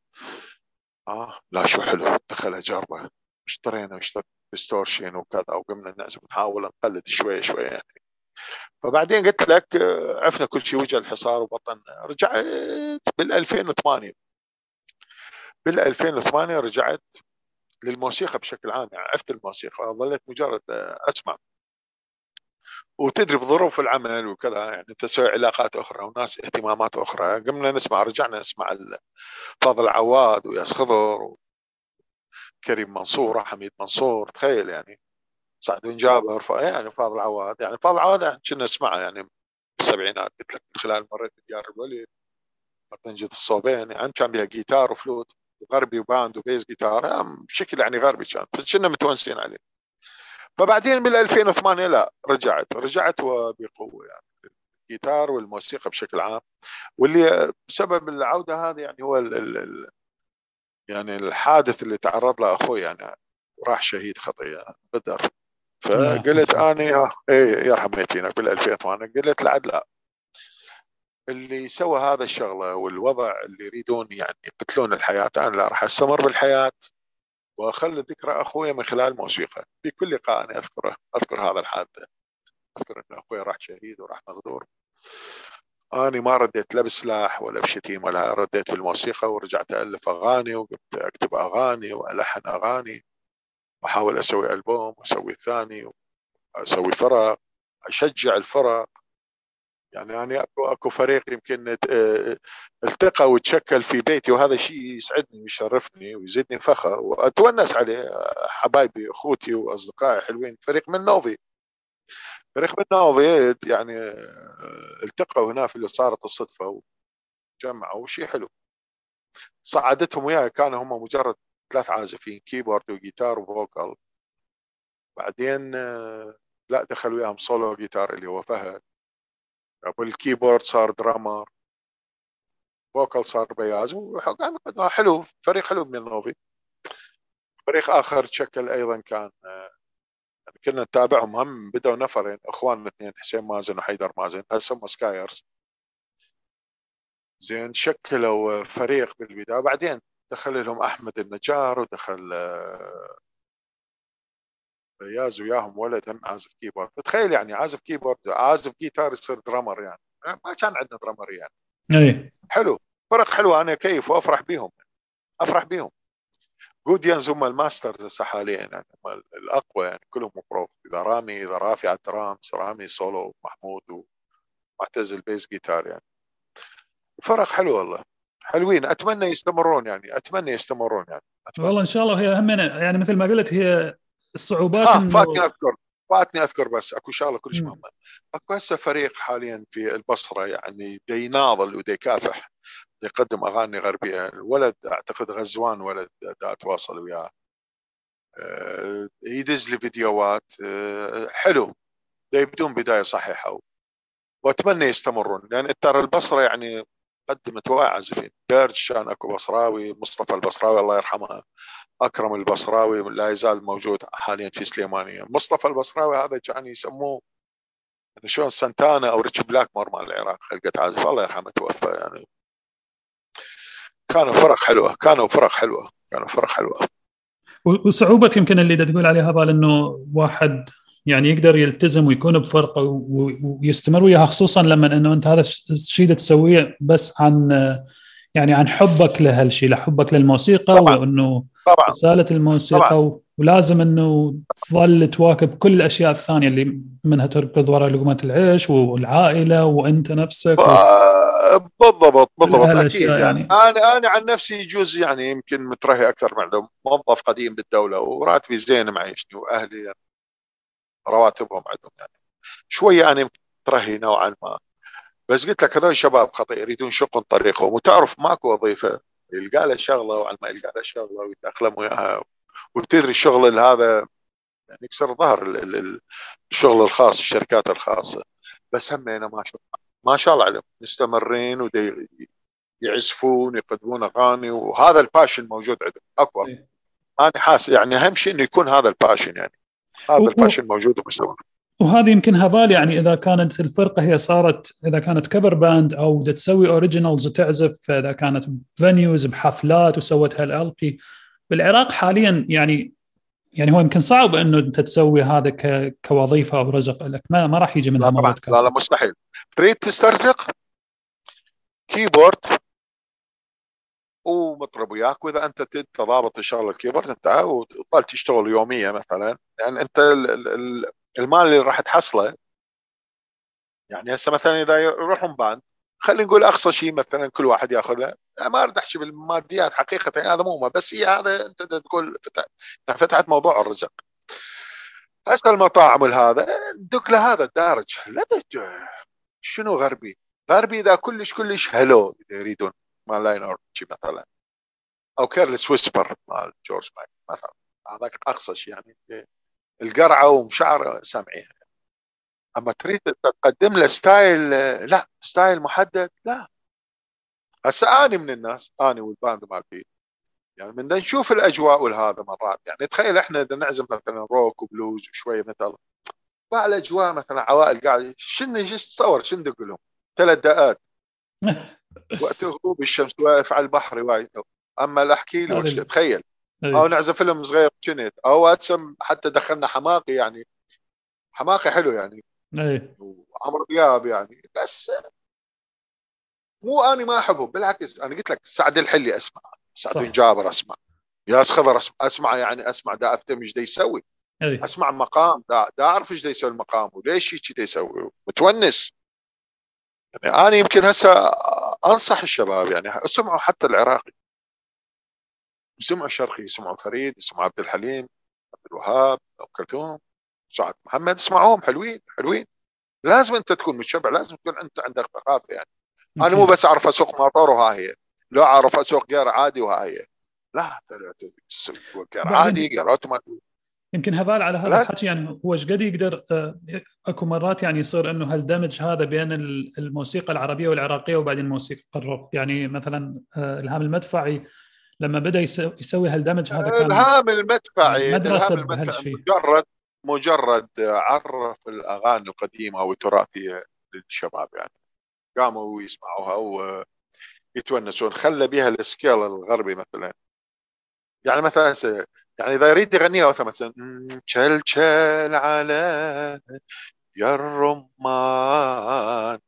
S2: آه لا شو حلو دخل أجربه. اشترينا اشترينا distortion وكذا وقمنا نعزف نحاول نقلد شوي شوي يعني. فبعدين قلت لك عفنا كل شيء وجه الحصار وبطلنا رجعت بال 2008 بال 2008 رجعت للموسيقى بشكل عام يعني عرفت الموسيقى ظليت مجرد أسمع. وتدري بظروف العمل وكذا يعني تسوي علاقات أخرى وناس اهتمامات أخرى. قمنا نسمع رجعنا نسمع فاضل عواد وياس خضر كريم منصور حميد منصور تخيل يعني. سعد جابر يعني فاضل عواد يعني فاضل عواد يعني كنا نسمعه يعني بالسبعينات قلت لك من خلال مريت بديار الوليد طنجة الصوبين يعني كان بها جيتار وفلوت. غربي و band و bass guitar بشكل يعني غربي كان فكنا متونسين عليه. فبعدين بال 2008 لا رجعت رجعت وبقوة يعني. الجيتار والموسيقى بشكل عام. واللي بسبب العودة هذه يعني هو ال ال يعني الحادث اللي تعرض له أخوي يعني راح شهيد خطيه بدر. فقلت اني إيه يرحم يتينا بال 2008 قلت لعد لا. اللي سوى هذا الشغلة والوضع اللي يريدون يعني يقتلون الحياة أنا لا راح أستمر بالحياة وأخلي ذكرى أخوي من خلال موسيقى. في كل لقاء أنا أذكره أذكر هذا الحادثه أذكر إن أخوي راح شهيد وراح مغدور. أنا ما رديت لا بسلاح ولا بشتيمة ولا رديت بالموسيقى ورجعت ألف أغاني وقمت أكتب أغاني وألحن أغاني وأحاول أسوي ألبوم وأسوي ثاني وأسوي فرق أشجع الفرق. يعني أنا أكو, أكو فريق يمكن التقى وتشكل في بيتي وهذا شيء يسعدني ويشرفني ويزيدني فخر وأتونس عليه حبايبي أخوتي وأصدقائي حلوين فريق من نوفي. فريق من نوفي يعني التقوا هنا في اللي صارت الصدفة وجمعوا شيء حلو. صعدتهم وياي كانوا هم مجرد ثلاث عازفين keyboard وجيتار و vocal. بعدين لا دخل وياهم solo guitar اللي هو فهد. وال keyboard صار drummer vocal صار bass. حلو فريق حلو من النوفي فريق آخر تشكل أيضا كان يعني كنا نتابعهم. هم بدأوا نفرين اخواننا اثنين حسين مازن وحيدر مازن. هسه هم سكايرز زين شكلوا فريق بالبداية. بعدين دخل لهم أحمد النجار ودخل فياز وياهم ولد هم عازف keyboard. تخيل يعني عازف keyboard عازف جيتار يصير drummer يعني. ما كان عندنا drummer يعني.
S1: اي
S2: حلو. فرق حلو أنا أكيف وأفرح بيهم. أفرح بيهم. Guardians هم ال masters هسه حاليا يعني هم الأقوى يعني كلهم prof إذا رامي إذا رافي على الدرامز رامي سولو محمود ومعتزل بيس جيتار يعني. فرق حلو والله. حلوين. أتمنى يستمرون يعني. أتمنى يستمرون يعني. أتمنى.
S1: والله إن شاء الله هي همنا يعني مثل ما قلت هي الصعوبات
S2: آه فاتني أذكر. فاتني أذكر بس. أكو شغلة كلش مهمة. أكو هسه فريق حاليا في البصرة يعني دي يناضل ودي يكافح يقدم أغاني غربية. الولد أعتقد غزوان ولد دا أتواصل وياه. آه، يدز لي فيديوهات. آه، حلو. يبدون بداية صحيحة. وأتمنى يستمرون. لأن ترى البصرة يعني قدمت بيرج كان أكو بصراوي مصطفى البصراوي الله يرحمه أكرم البصراوي لا يزال موجود حاليا في سليمانية. مصطفى البصراوي هذا كان يسموه يعني شلون سانتانا أو ريتشي بلاكمور مال العراق خلقت عازف. الله يرحمه توفى يعني. كانوا فرق حلوة كانوا فرق حلوة كانوا فرق حلوة.
S1: وصعوبة يمكن اللي تقول عليها بال إنه واحد يعني يقدر يلتزم ويكون بفرقه ويستمر وياها خصوصا لما إنه أنت هذا الشيء تسويه بس عن يعني عن حبك لهالشيء لحبك للموسيقى طبعا. وإنه طبعا رسالة الموسيقى طبعا. ولازم إنه تظل تواكب كل الأشياء الثانية اللي منها تركض وراء لقمة العيش والعائلة وأنت نفسك و...
S2: بالضبط بالضبط أكيد يعني. يعني أنا أنا عن نفسي يجوز يعني يمكن مترهي أكثر من موظف قديم بالدولة وراتبي زين معيشتي وأهلي يعني رواتبهم عندهم يعني. شوية أنا مترهي نوعا ما. بس قلت لك هذول شباب خطير يريدون شق طريقهم. وتعرف ماكو وظيفة يلقى له شغلة وعلى ما يلقى له شغلة ويتاقلم وياها. وتدري الشغل هذا يعني يكسر ظهر الشغل الخاص الشركات الخاصة. بس همينه ما شاء ما شاء الله عليهم. مستمرين ودي يعزفون يقدمون أغاني وهذا ال passion موجود عندهم. اكبر إيه. أنا حاسس يعني أهم شيء إنه يكون هذا ال passion يعني. هذا ال passion موجود ومستمر
S1: وهذه يمكن هافال يعني إذا كانت الفرقة هي صارت إذا كانت cover band أو تسوي originals وتعزف إذا كانت venues بحفلات وسوت هال LP بالعراق حاليا يعني يعني هو يمكن صعب إنه أنت تسوي هذا كوظيفة أو رزق لك. ما, ما راح يجي منها
S2: لا طبعا لا لا مستحيل. تريد تسترزق؟ keyboard ومطرب وياك وإذا أنت انت ضابط الشغل ال keyboard أنت وطال تشتغل يوميه مثلا. يعني أنت المال اللي راح تحصله يعني هسه مثلا إذا يروحون band خلينا نقول أقصى شيء مثلا كل واحد يأخذه. ما اريد احكي بالماديات حقيقة يعني هذا مو بس هي هذا أنت تقول فتح يعني فتحت موضوع الرزق. هسه المطاعم هذا دق لهذا الدارج. لا شنو غربي؟ غربي إذا كلش كلش هلو إذا يريدون. مال لاين اورتشي مثلا. أو كيرلس ويسبر مال جورج مايك مثلا. هذاك اقصى شيء يعني القرعة ومشعر سامعيها أما تريد تقدم له ستايل لا ستايل محدد لا. هسه اني من الناس اني والباند مالتي يعني من نشوف الأجواء والهذا مرات. يعني تخيل إحنا إذا نعزم مثلا روك وبلوز وشوية مثل مع الأجواء مثلا عوائل قاعد شنو تصور شنو تقول لهم ثلاث دقات. [LAUGHS] وقت غروب الشمس واقف على البحر وايد أما الاحكي له تخيل. أو نعزف فيلم صغير شنت أو أتسم حتى دخلنا حماقي يعني. حماقي حلو يعني.
S1: اي
S2: وعمرو دياب يعني. بس مو أني ما أحبه بالعكس. أنا قلت لك سعد الحلي أسمع. سعد بن جابر أسمع. ياس خضر أسمع, أسمع يعني أسمع دا أفتهم إيش دا يسوي. أي. أسمع مقام دا, دا أعرف إيش دا يسوي المقام وليش هيك دا يسوي. متونس. يعني أنا يمكن هسه أنصح الشباب يعني اسمعوا حتى العراقي. يسمعوا الشرقي يسمعوا فريد يسمعوا عبد الحليم عبد الوهاب ام كلثوم سعد محمد اسمعوهم حلوين حلوين. لازم أنت تكون متشبع لازم تكون أنت عندك ثقافة يعني. أنا مو بس أعرف أسوق ماطور وها هي لا أعرف أسوق gear عادي وها هي. لا gear عادي gear automatic.
S1: يمكن هافال على هذا الحكي يعني هو إيش قد يقدر آه، أكو مرات يعني يصير إنه هالدمج هذا بين الموسيقى العربية والعراقية وبعدين موسيقى الروك يعني مثلا آه، إلهام المدفعي لما بدأ يسوي هالدمج هذا كان
S2: إلهام المدفعي مدرسة بهالشيء. مجرد مجرد عرف الأغاني القديمة والتراثية للشباب يعني. قاموا يسمعوها ويتونسون خلى بها ال scale الغربي مثلا. يعني مثلا يعني إذا يريد يغنيها مثلا تشل تشل على يا الرمان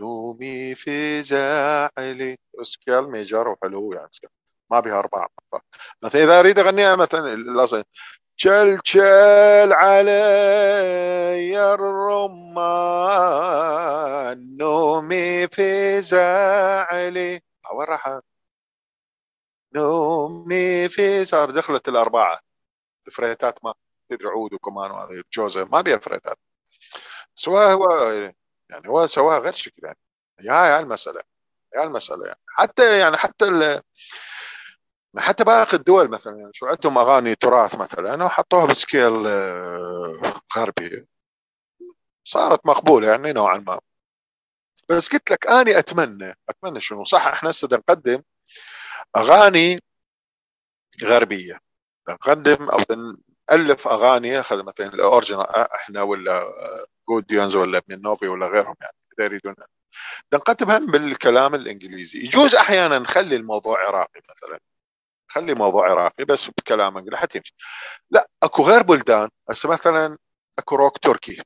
S2: نومي في زاعلي scale major وحلو يعني scale ما بها أربع مثلا إذا اريد اغنيها مثلا الأصل شل شل علي الرمان نومي في زعلي وين راح نومي في صار دخلت الأربعة. الفريتات ما تدري عود وكمان وهذا الجوزة ما بيها فريتات. سواء هو يعني هو سواها غير شكل يعني. يا المسألة يعني المسألة يعني. حتى يعني حتى حتى باقي الدول مثلا يعني شو عندهم أغاني تراث مثلا وحطوها ب scale آه، غربي. صارت مقبولة يعني نوعا ما. بس قلت لك اني أتمنى أتمنى شنو؟ صح إحنا هسه نقدم أغاني غربية. نقدم أو نألف أغاني مثلا ال original إحنا ولا جوديونز ولا بون جوفي ولا غيرهم يعني إذا يريدون. نقدمها بالكلام الإنجليزي. يجوز أحيانا نخلي الموضوع عراقي مثلا. خلي موضوع عراقي بس بكلام إنجليزي حتى يمشي. لا أكو غير بلدان. هسه مثلا أكو روك تركي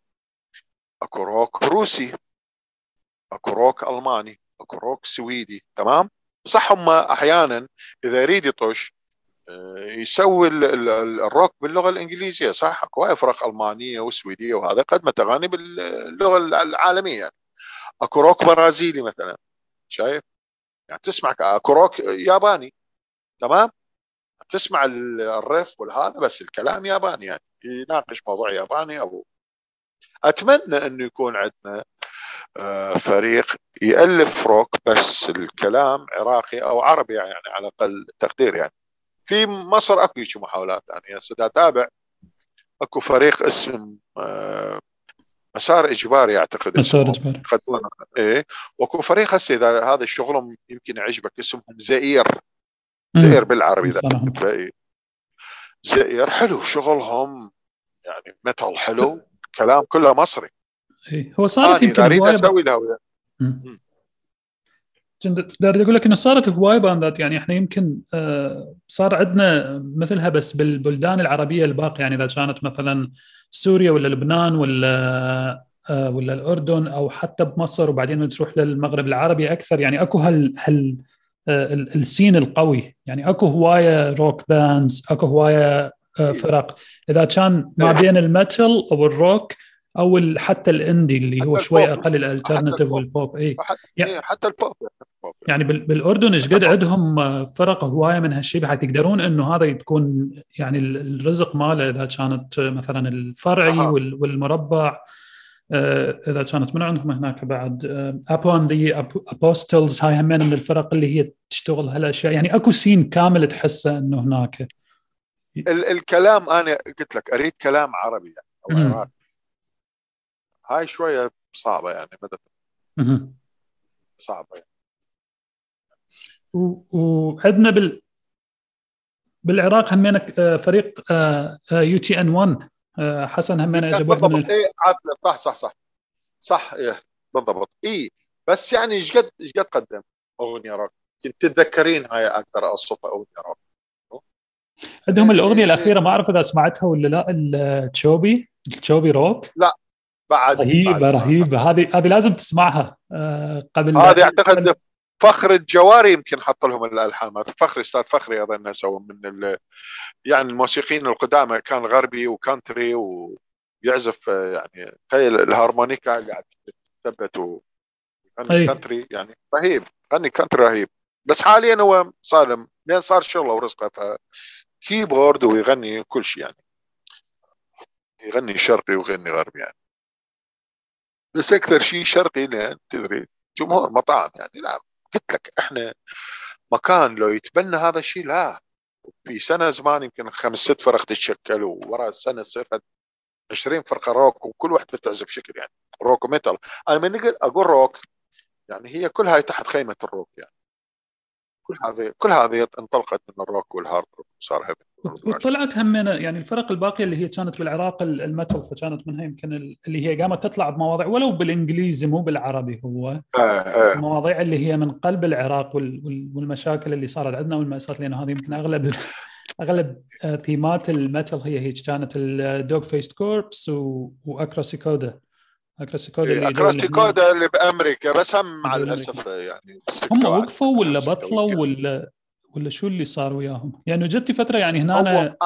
S2: أكو روك روسي أكو روك ألماني أكو روك سويدي تمام؟ صح هم أحيانا إذا يريد يطش آه، يسوي الروك باللغة الإنجليزية صح؟ أكو فرق ألمانية وسويدية وهذا قدمت اغاني باللغة العالمية يعني. أكو روك برازيلي مثلا شايف؟ يعني تسمع أكو روك ياباني تمام؟ تسمع الريف والهذا بس الكلام ياباني يعني. يناقش موضوع ياباني أو أتمنى إنه يكون عندنا فريق يألف روك بس الكلام عراقي أو عربي يعني على أقل تقدير يعني. في مصر أكو محاولات يعني. هسه أتابع. أكو فريق اسم آه، مسار إجباري أعتقد.
S1: مسار إجباري.
S2: إيه. وأكو فريق هسه إذا هذا الشغل يمكن يعجبك اسمهم زئير. زئير بالعربي اذا زئير. حلو شغلهم. يعني ميتال حلو. كلام كله مصري.
S1: إيه. هو صارت يمكن هواية أسوي له داري أقول لك إنه صارت هواية باندات يعني إحنا يمكن آه صار عندنا مثلها بس بالبلدان العربية الباقية يعني إذا كانت مثلا سوريا ولا لبنان ولا آه ولا الأردن أو حتى بمصر وبعدين تروح للمغرب العربي أكثر يعني أكو هال هال آه ال scene القوي يعني أكو هواية rock bands أكو هواية آه فرق. إذا كان ما بين ال metal أو الروك أو حتى ال indie اللي هو شوي أقل ال alternative والبوب اي
S2: يعني حتى البوب
S1: يعني بالأردن إيش قد عندهم فرق هواية من هالشيء بحيث يقدرون إنه هذا تكون يعني الرزق ماله إذا كانت مثلا الفرعي والمربع؟ آه، إذا كانت من عندهم هناك بعد؟ Apo and the Apostles هاي همين من الفرق اللي هي تشتغل هالأشياء. يعني أكو scene كامل تحسه إنه هناك.
S2: الكلام أنا قلت لك أريد كلام عربي يعني أو عراقي. هاي شوية صعبة يعني مدى صعبة يعني.
S1: وعندنا بال بالعراق همينك آه، فريق UTN1 حسن همينه اجى
S2: بالضبط. من اي صح صح صح. صح إيه بالضبط. اي بس يعني إيش قد إيش قد قدم أغنية روك كنت تتذكرين هاي أقدر اوصفها أغنية روك
S1: عندهم الأغنية الأخيرة ما أعرف إذا سمعتها ولا لا التشوبي التشوبي روك.
S2: لا. بعد
S1: رهيبة رهيبة. هذه هذه لازم تسمعها آه، قبل
S2: هذه أعتقد فخر الجواري يمكن حط لهم الألحان. فخري أستاذ فخري أظن سوى من ال... يعني الموسيقيين القدامى. كان غربي و country ويعزف آه، يعني تخيل الهارمونيكا اللي تثبت وغني country يعني رهيب. غني country رهيب. بس حاليا هو صار لين صار شغله ورزقه ف keyboard ويغني كل شيء يعني. يغني شرقي ويغني غربي يعني. بس أكثر شيء شرقي لأن تدري جمهور مطاعم يعني لا قلت لك إحنا مكان لو يتبنى هذا الشيء لا. في سنة زمان يمكن خمس ست فرق تتشكل وورا السنة تصير 20 فرقة روك وكل واحدة تعزف شكل يعني روك و metal. أنا من أقول روك يعني هي كلها تحت خيمة الروك يعني. كل هذه كل هذه انطلقت من الروك وال hard rock وصار heavy
S1: وطلعت همنا يعني الفرق الباقية اللي هي كانت بالعراق ال metal فكانت منها يمكن اللي هي قامت تطلع بمواضيع ولو بالإنجليزي مو بالعربي هو.
S2: آه آه.
S1: مواضيع اللي هي من قلب العراق والمشاكل اللي صارت عندنا والمأساة لأن هذه يمكن أغلب [LAUGHS] أغلب ثيمات ال metal هي هيك كانت ال Dog Faced Corpse
S2: و Acrassicauda Acrassicauda اللي Acrassicauda اللي بأمريكا بس هم مع الأسف يعني
S1: هم وقفوا ولا بطلوا ولا ولا شو اللي صار وياهم؟ يعني جتي فترة يعني هنا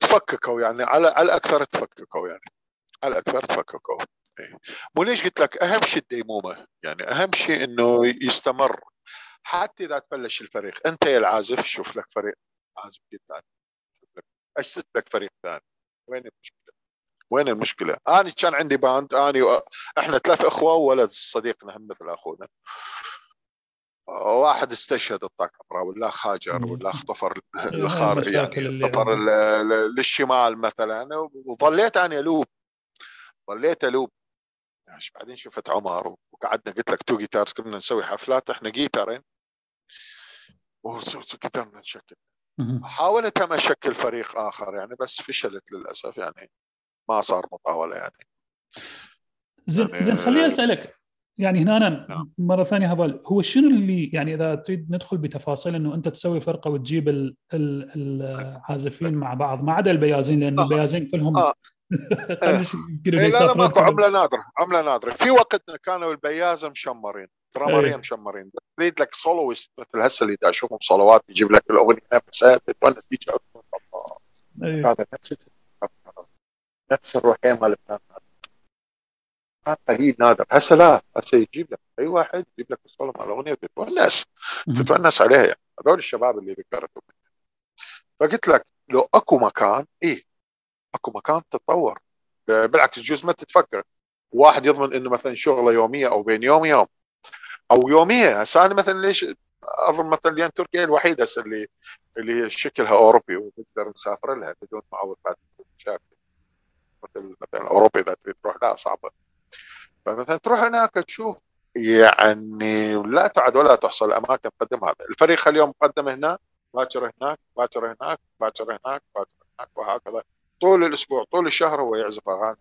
S2: تفككوا يعني على على الأكثر تفككوا يعني. على الأكثر تفككوا. إيه. مو ليش قلت لك أهم شيء الديمومة. يعني أهم شيء إنه يستمر. حتى إذا تبلش الفريق. أنت يا العازف شوف لك فريق عازف ثاني اسس لك فريق ثاني. وين المشكلة؟ وين المشكلة؟ أنا كان عندي باند أنا و... إحنا ثلاث إخوة وولد صديقنا هم مثل أخونا. واحد استشهد الطاقمرة ولا خاجر ولا اخطفر الخار يعني. للشمال مثلا. وظليت أنا ألوب. ظليت ألوب. بعدين شفت عمر وقعدنا قلت لك two guitars كنا نسوي حفلات إحنا جيتارين وقدرنا نشكل. حاولت هم أشكل فريق آخر يعني بس فشلت للأسف يعني. ما صار مطاولة يعني
S1: زين يعني زين خليني أسألك يعني هنا أنا نعم. مرة ثانية هبال هو شنو اللي يعني إذا تريد ندخل بتفاصيل إنه أنت تسوي فرقة وتجيب العازفين مع بعض ما عدا البيازين لأن آه. البيازين كلهم آه. [LAUGHS]
S2: إيه. لا لا ماكو عملة نادرة عملة نادرة في وقتنا كانوا البيازه مشمرين درامرين أيه. مشمرين تريد لك سولويست مثل هسه اللي اشوفهم صلوات يجيب لك الأغنية نفسها فيك أيه. هذا نفس نفس الروحين مال قليل نادر هسه لا هسه يجيب لك أي واحد يجيب لك الصورة مال الأغنية وتتونس تتونس عليها. يعني هذول الشباب اللي ذكرتهم. فقلت لك لو أكو مكان إيه أكو مكان تتطور. بالعكس يجوز ما تتفكر. واحد يضمن إنه مثلا شغله يومية أو بين يوم يوم أو يومية. هسه أنا مثلا ليش اظن مثلا لأن تركيا الوحيدة هسه اللي اللي شكلها أوروبي ونقدر نسافر لها بدون معوقات مشاكل مثلا أوروبا إذا تريد تروح لا صعبة. فمثلا تروح هناك تشوف يعني لا تعد ولا تحصى الاماكن تقدم هذا. الفريق اليوم مقدم هنا باكر هناك باكر هناك باكر هناك باكر هناك وهكذا. طول الأسبوع طول الشهر هو يعزف أغاني.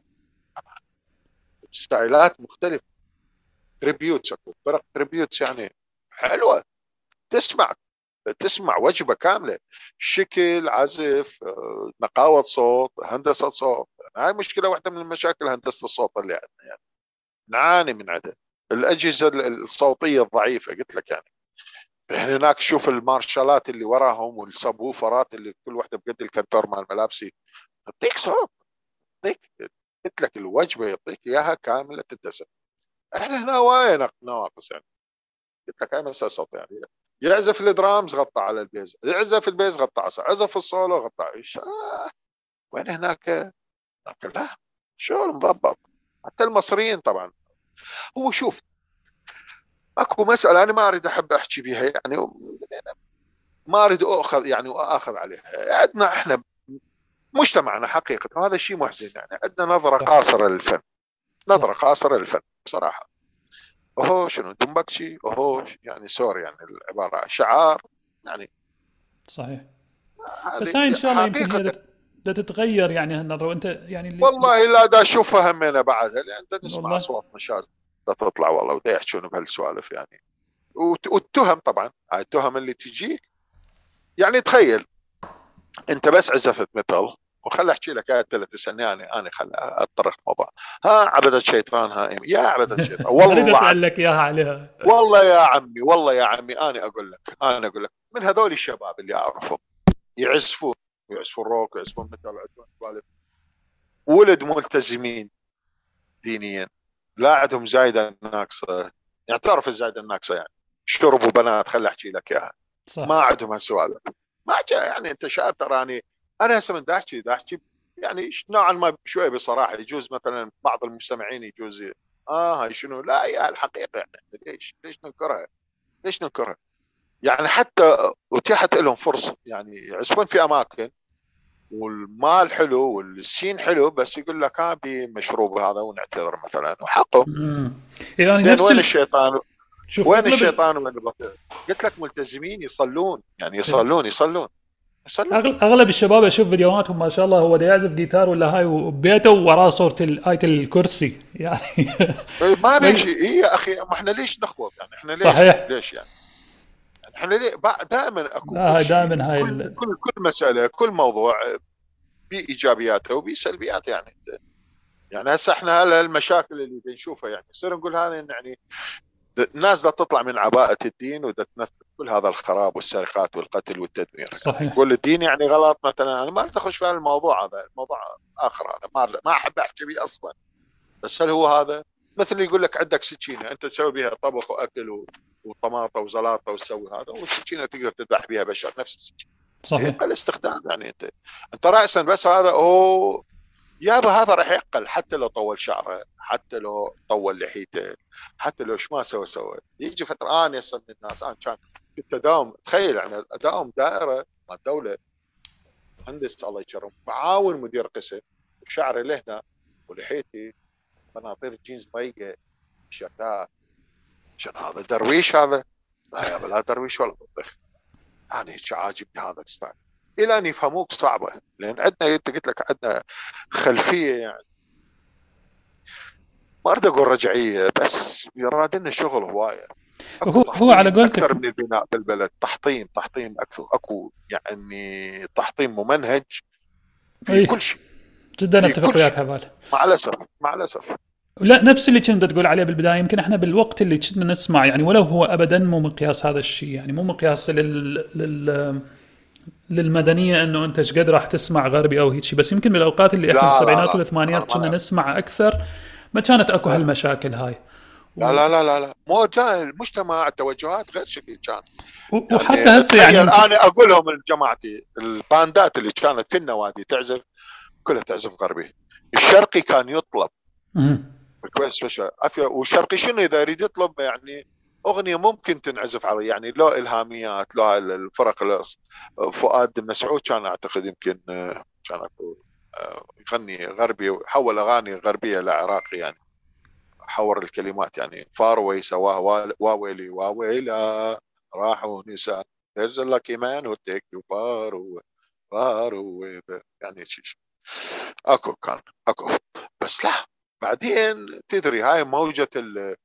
S2: ستايلات مختلفة. tributes فرق tributes يعني حلوة. تسمع تسمع وجبة كاملة. شكل عزف نقاوة صوت هندسة صوت. هاي مشكلة واحدة من المشاكل هندسة الصوت اللي عندنا يعني. نعاني من عدم الأجهزة الصوتية الضعيفة قلت لك يعني. هناك شوف المارشالات اللي وراهم والسبوفرات اللي كل واحدة بقد الكنتور مال ملابسي. يعطيك صوت. يعطيك قلت لك الوجبة يعطيك إياها كاملة الدسم إحنا هنا وايد نواقص يعني. قلت لك هاي مسألة صوت يعني. يعزف الدرامز غطى على ال bass يعزف ال bass غطى على عزف السولو غطى آه. وين هناك؟ هناك لا شغل مضبط. حتى المصريين طبعا. هو شوف اكو مسألة أنا ما أريد أحب أحكي بها يعني ما أريد أخذ يعني أخذ عليها. عندنا إحنا مجتمعنا حقيقة وهذا شيء محزن يعني. عندنا نظرة قاصرة للفن. نظرة قاصرة للفن بصراحة. اوهو شنو دمبكشي اوهو يعني سوري يعني العباره شعار يعني
S1: صحيح. بس هاي إن شاء الله يمكن بدها تتغير يعني هالنظرة. وأنت يعني
S2: اللي والله لا دا أشوفها همينة بعدها لأن نسمع أصوات مشاهد تطلع والله ودا يحكون بهالسوالف يعني. والتهم طبعا هاي التهم اللي تجيك يعني تخيل أنت بس عزفت مثل وخل أحكي لك انت اللي تسالني أنا أنا خل اتطرق الموضوع. ها عبد الشيطان ها يا عبد الشيطان [LAUGHS]
S1: والله اسال لك إياها عليها.
S2: والله يا عمي والله يا عمي أنا أقول لك أنا أقول لك من هذول الشباب اللي أعرفهم يعزفون ويعزفون روك ويعزفون متل ويعزفون سوالف ولد ملتزمين دينيا لا عندهم زايدة ناقصة. يعني تعرف الزايدة الناقصة يعني؟ شرب وبنات خل أحكي لك إياها. ما عندهم هالسوالف. ما يعني أنت شايف تراني أنا هسه من داحكي داحكي يعني نوعا ما شوي بصراحة يجوز مثلا بعض المستمعين يجوز آه هاي شنو؟ لا يا الحقيقة يعني ليش؟ ليش ننكرها؟ ليش ننكرها؟ يعني حتى أتيحت لهم فرصة يعني يعزفون في أماكن والمال حلو والسين حلو بس يقول لك ها بمشروب هذا ونعتذر مثلا وحقه يعني نفس وين الشيطان؟ شوف وين الشيطان وين البطيء قلت لك ملتزمين يصلون يعني يصلون يصلون.
S1: أغلب الشباب أشوف فيديوهاتهم ما شاء الله هو يعزف جيتار ولا هاي وبيته وراه صورة إيه الكرسي. [LAUGHS] يعني
S2: إيه، ما [LAUGHS] بيجي اي يا أخي ما إحنا ليش نخبط يعني إحنا ليش؟ صحيح. ليش يعني؟ إحنا ليه؟ دائما اكو
S1: لا دائما هاي
S2: كل, كل كل مسألة كل موضوع بإيجابياته وبسلبياته يعني. يعني هسه إحنا هلا المشاكل اللي نشوفها يعني نصير نقول هذا يعني الناس لا تطلع من عباءة الدين ودا تنفذ كل هذا الخراب والسرقات والقتل والتدمير. صحيح. كل الدين يعني غلط مثلا. أنا ما أريد أخش في الموضوع هذا الموضوع آخر هذا. ما ما أحب أحكي به أصلا. بس هل هو هذا؟ مثل يقول لك عندك سكينة أنت تسوي بها طبخ وأكل وطماطة وزلاطة وتسوي هذا والسكينة تقدر تذبح بها بشر نفس السكينة. صحيح. الاستخدام يعني أنت أنت راسا بس هذا هو يابا هذا راح يقل حتى لو طول شعره حتى لو طول لحيته حتى لو إيش ما سوى سوى. يجي فترة أنا يصل من الناس أنا كان في التداوم تخيل يعني أداوم دائرة مال الدولة مهندس الله يكرم معاون مدير قسم وشعري لهنا ولحيتي بناطيل جينز ضيقة شتات عشان هذا درويش هذا؟ لا يا لا درويش ولا بطخ أنا هيك عاجبني هذا ال style. إلى أن يفهموك صعبة لأن عندنا أنت قلت لك عندنا خلفية يعني. ما أريد أقول رجعية بس يراد لنا شغل هواية.
S1: هو هو على قولتك
S2: أكثر من البناء بالبلد تحطيم تحطيم أكثر أكو يعني تحطيم ممنهج في
S1: أيه.
S2: كل شيء.
S1: جدا
S2: أتفق
S1: وياك. هبال.
S2: مع الأسف مع الأسف.
S1: لا نفس اللي كنت تقول عليه بالبداية يمكن إحنا بالوقت اللي كنا نسمع يعني ولو هو ابدا مو مقياس هذا الشيء يعني مو مقياس لل, لل... للمدنية إنه أنت إيش قد راح تسمع غربي أو هيك شيء بس يمكن بالأوقات اللي
S2: إحنا
S1: بالسبعينات. والثمانينات كنا نسمع أكثر ما كانت
S2: أكو.
S1: هالمشاكل هاي.
S2: لا لا لا لا لا. مو جاي المجتمع التوجهات غير شكل كان.
S1: و- وحتى هسه يعني
S2: تخيل
S1: يمكن-
S2: أنا أقول لهم لجماعتي الباندات اللي كانت في النوادي تعزف كلها تعزف غربي. الشرقي كان يطلب. عافيه والشرقي شنو إذا يريد يطلب يعني أغنية ممكن تنعزف على يعني لو إلهاميات لو الفرق فؤاد مسعود كان أعتقد يمكن آه، كان اكو آه، يغني غربي حول أغاني غربية لعراقي يعني. حور الكلمات يعني فاروي سواه وا- واويلي واويلا راحوا نساء there's a lucky man who take you far away far away يعني شيء أكو كان أكو. بس لا. بعدين تدري هاي موجة ال-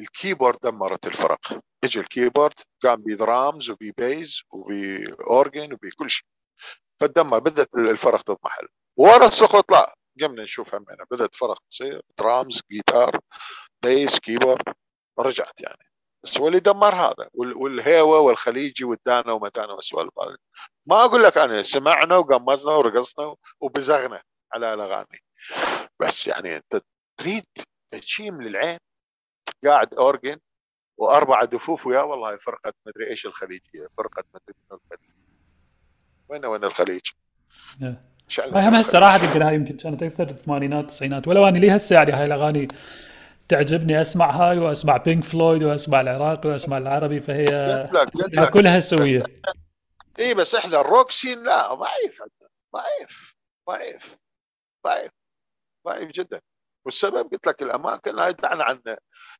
S2: ال keyboard دمرت الفرق. اجى ال keyboard كان ب drums وب bass وب organ وبكل شيء. فتدمر بدت الفرق تضمحل. ورا السقوط لا قمنا نشوف همنا بدأت فرق تصير. درامز جيتار bass keyboard. رجعت يعني. بس هو اللي دمر هذا. وال- والهيوة والخليجي والدانا ومتانا والسوالف هذه ما أقول لك أنا سمعنا وقمزنا ورقصنا وبزغنا على الأغاني. بس يعني أنت تريد شيء من العين قاعد organ وأربعة دفوف ويا والله فرقة مدري إيش الخليجية فرقة مدري من الخليج. وين وين الخليج؟
S1: هم هسه. راحت يمكن هاي يمكن كانت أكثر الثمانينات التسعينات. ولو أني لي هسه يعني هاي الأغاني تعجبني أسمع هاي وأسمع Pink Floyd وأسمع العراقي وأسمع العربي فهي كلها سوية.
S2: إي بس إحنا ال rock scene لا ضعيف عندنا ضعيف ضعيف ضعيف ضعيف جدا. والسبب قلت لك الاماكن هاي دعنا عن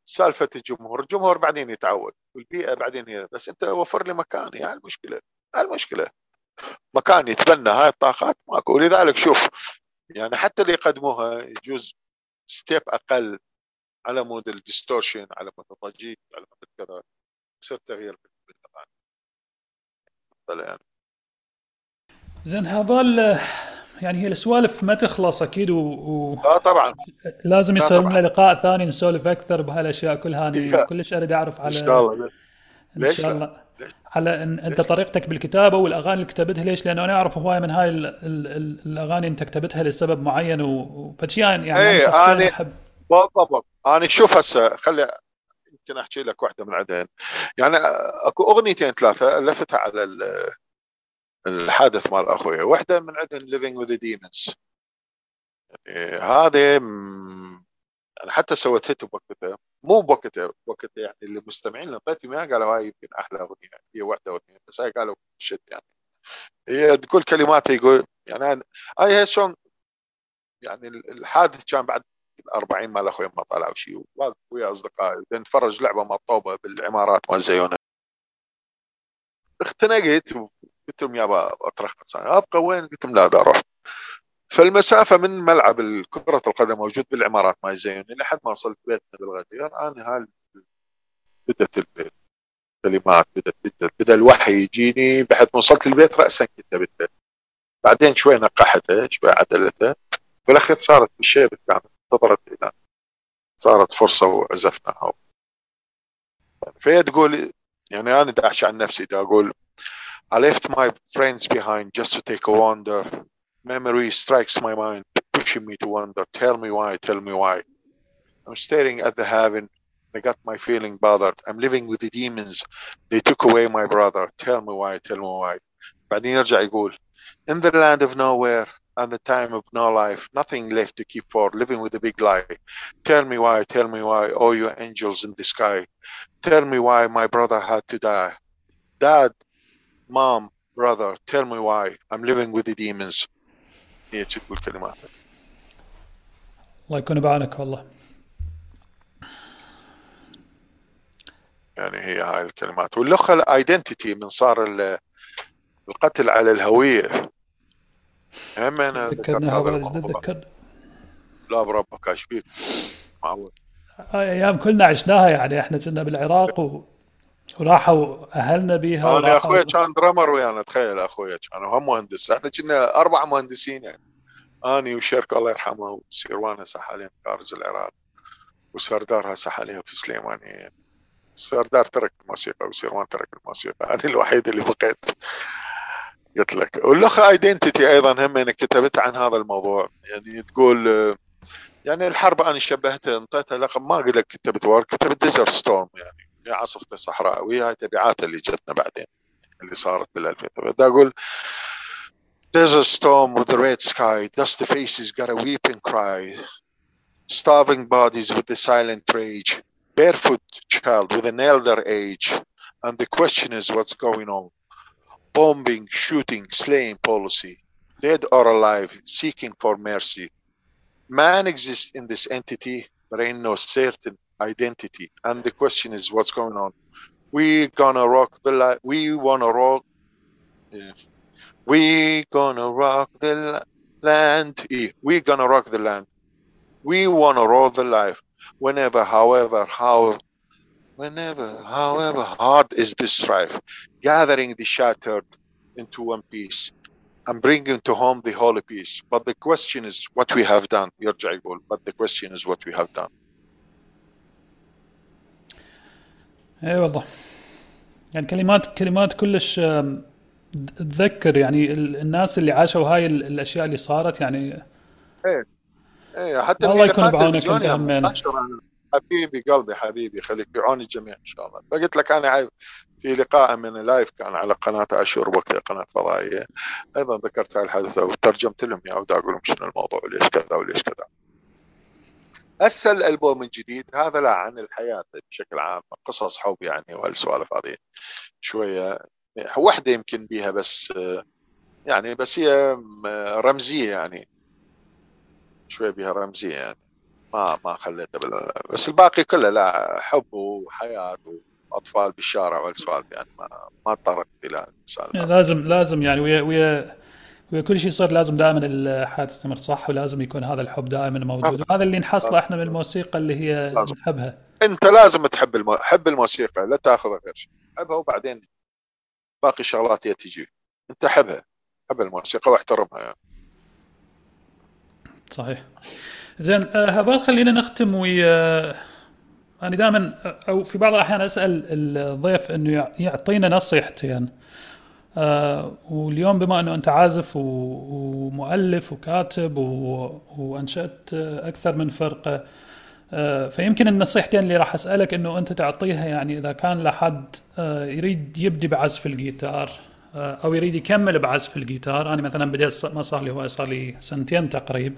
S2: سالفة الجمهور، الجمهور بعدين يتعود والبيئة بعدين هي بس أنت وفر لي مكان هي المشكلة المشكلة. مكان يتبنى هاي الطاقات ماكو. ولذلك شوف يعني حتى اللي يقدموها يجوز step أقل على مود ال distortion على مود الضجيج على مود كذا. يصير تغيير الاغاني يعني.
S1: زين هذول يعني هي السوالف ما تخلص أكيد ولازم
S2: لا طبعا لا
S1: يصير. لنا لقاء ثاني نسولف أكثر بهالأشياء كلها أنا
S2: يا.
S1: كلش أريد أعرف
S2: إن
S1: على
S2: شاء الله
S1: إن
S2: ليش
S1: شاء
S2: لا؟
S1: الله
S2: ليش؟
S1: على ان أنت
S2: ليش؟
S1: طريقتك بالكتابة والأغاني اللي كتبتها ليش؟ لأنه أنا أعرف هواية من هاي ال ال ال الأغاني أنت كتبتها لسبب معين و- فشي يعني يعني
S2: إيه،
S1: أنا
S2: أنا-
S1: احب
S2: بالضبط أنا شوف هسه خلي يمكن أحكي لك واحدة من عدن يعني أكو أغنيتين ثلاثة ألفتها على ال- الحادث مال أخوي. واحدة من عندن living with the demons. يعني هذه م- يعني حتى سويت hit بوقتها. مو بوقتها بوقتها يعني اللي المستمعين اللي انطيتهم اياها قالوا هاي يمكن أحلى أغنية. هي واحدة واثنين بس هاي قالوا shit يعني. هي تقول كلماتها يقول يعني هاي هي song يعني الحادث كان بعد 40 مال أخوي ما طلعوا شيء ويا اصدقائي نتفرج لعبة مطوبه بالعمارات مال زيونة. اختنقت قلت لهم يابا أطرح أبقى وين؟ قلت لهم لا دا أروح. فالمسافة من ملعب كره القدم موجود بالعمارات مال زيونه لحد ما وصلت بيتنا بالغدير. أنا هاي بدت الكلمات بدت بدت بدأ الوحي يجيني. بعد ما وصلت البيت راسا كتبتها بعدين شوي نقحتها شوي عدلتها بالأخير صارت بالشيء كانت انتظرت إلى صارت فرصة وعزفناها. فهي تقول يعني أنا دا احكي عن نفسي دا أقول I left my friends behind just to take a wander. Memory strikes my mind, pushing me to wonder. Tell me why, tell me why. I'm staring at the heaven. I got my feeling bothered. I'm living with the demons. They took away my brother. Tell me why, tell me why. بعدين يرجع يقول In the land of nowhere, and the time of no life, nothing left to keep for, living with a big lie. Tell me why, tell me why, oh, you angels in the sky. Tell me why my brother had to die. Dad, brother, tell me why I'm living with the demons. هي تقول كلماتها.
S1: الله يكون بعونك والله.
S2: يعني هي هاي الكلمات. واللخة الايدنتيتي من صار القتل على الهوية. هم أنا ذكرت هذا الموضوع. لا بربك إيش بيك؟
S1: معود أيام كلنا عشناها يعني. إحنا كنا بالعراق و... وراحوا أهلنا بيها
S2: أنا أخوي كان drummer ويانا تخيل أخوي كان هم مهندس إحنا كنا أربع مهندسين يعني. أني وشركه الله يرحمه وسيروان هسه حاليا كارز العراق وسردار هسه حاليا في سليمانيه سردار ترك الموسيقى وسيروان ترك الموسيقى أنا الوحيد اللي بقيت. قلت لك. والأخ identity أيضا هم أنا كتبت عن هذا الموضوع. يعني تقول يعني الحرب أنا شبهتها انطيتها لقب ما أقول لك كتبت كتبت ديزر ستورم يعني. هي عاصفه صحراء وهي تبعاتها اللي جتنا بعدين اللي صارت بال 2000 بدي اقول Desert storm with the red sky, dusty faces got a weeping cry, starving bodies with the silent rage, barefoot child with an elder age, and the question is what's going on? bombing, shooting, slaying policy, dead or alive, seeking for mercy. Man exists in this entity, but ain't no certain identity. And the question is, what's going on? We gonna rock the light. We wanna rock. Yeah. We gonna rock the land. We gonna rock the land. We wanna roll the life. Whenever, however, how, whenever, however hard is this strife, gathering the shattered into one piece and bringing to home the holy peace. But the question is what we have done, Your Jaibul. But the question is what we have done.
S1: اي والله. يعني كلمات كلمات كلش تذكر يعني الناس اللي عاشوا هاي الأشياء اللي صارت يعني.
S2: إيه. إيه حتى
S1: الله يكون بعونك أنت همين.
S2: حبيبي قلبي حبيبي خليك بعون الجميع إن شاء الله. فقلت لك أنا في لقاء من لايف كان على قناة أشور وقتها قناة فضائية. أيضا ذكرت هاي الحادثة وترجمت لهم يا ودي أقول لهم شنو الموضوع وليش كذا وليش كذا. هسه الالبوم الجديد هذا لا عن الحياة بشكل عام قصص حب يعني وهالسوالف هذه. شوية وحدة يمكن بيها بس يعني بس هي رمزية يعني. شوية بيها رمزية يعني. ما ما خليته بال... بس الباقي كله لا حب وحياة وأطفال بالشارع والسوالف يعني ما ما تطرقت
S1: إلى لازم لازم يعني ويا ويا كل شيء يصير لازم دائما الحياة تستمر صح ولازم يكون هذا الحب دائما موجود. وهذا اللي نحصله إحنا من الموسيقى اللي هي لازم. نحبها.
S2: أنت لازم تحب المو... حب الموسيقى لا تاخذها غير شيء. حبها وبعدين باقي الشغلات هي تجي. أنت حبها حب الموسيقى واحترمها يعني.
S1: صحيح. زين آه، هبال خلينا نختم ويا أنا دائما أو في بعض الأحيان أسأل الضيف إنه يعطينا نصيحتين. آه واليوم بما إنه أنت عازف ومؤلف وكاتب وأنشأت أكثر من فرقة آه فيمكن النصيحتين اللي راح أسألك إنه أنت تعطيها يعني إذا كان لحد آه يريد يبدي بعزف الجيتار أو يريد يكمل بعزف الجيتار أنا مثلا بديت ما صار لي هو صار لي سنتين تقريبا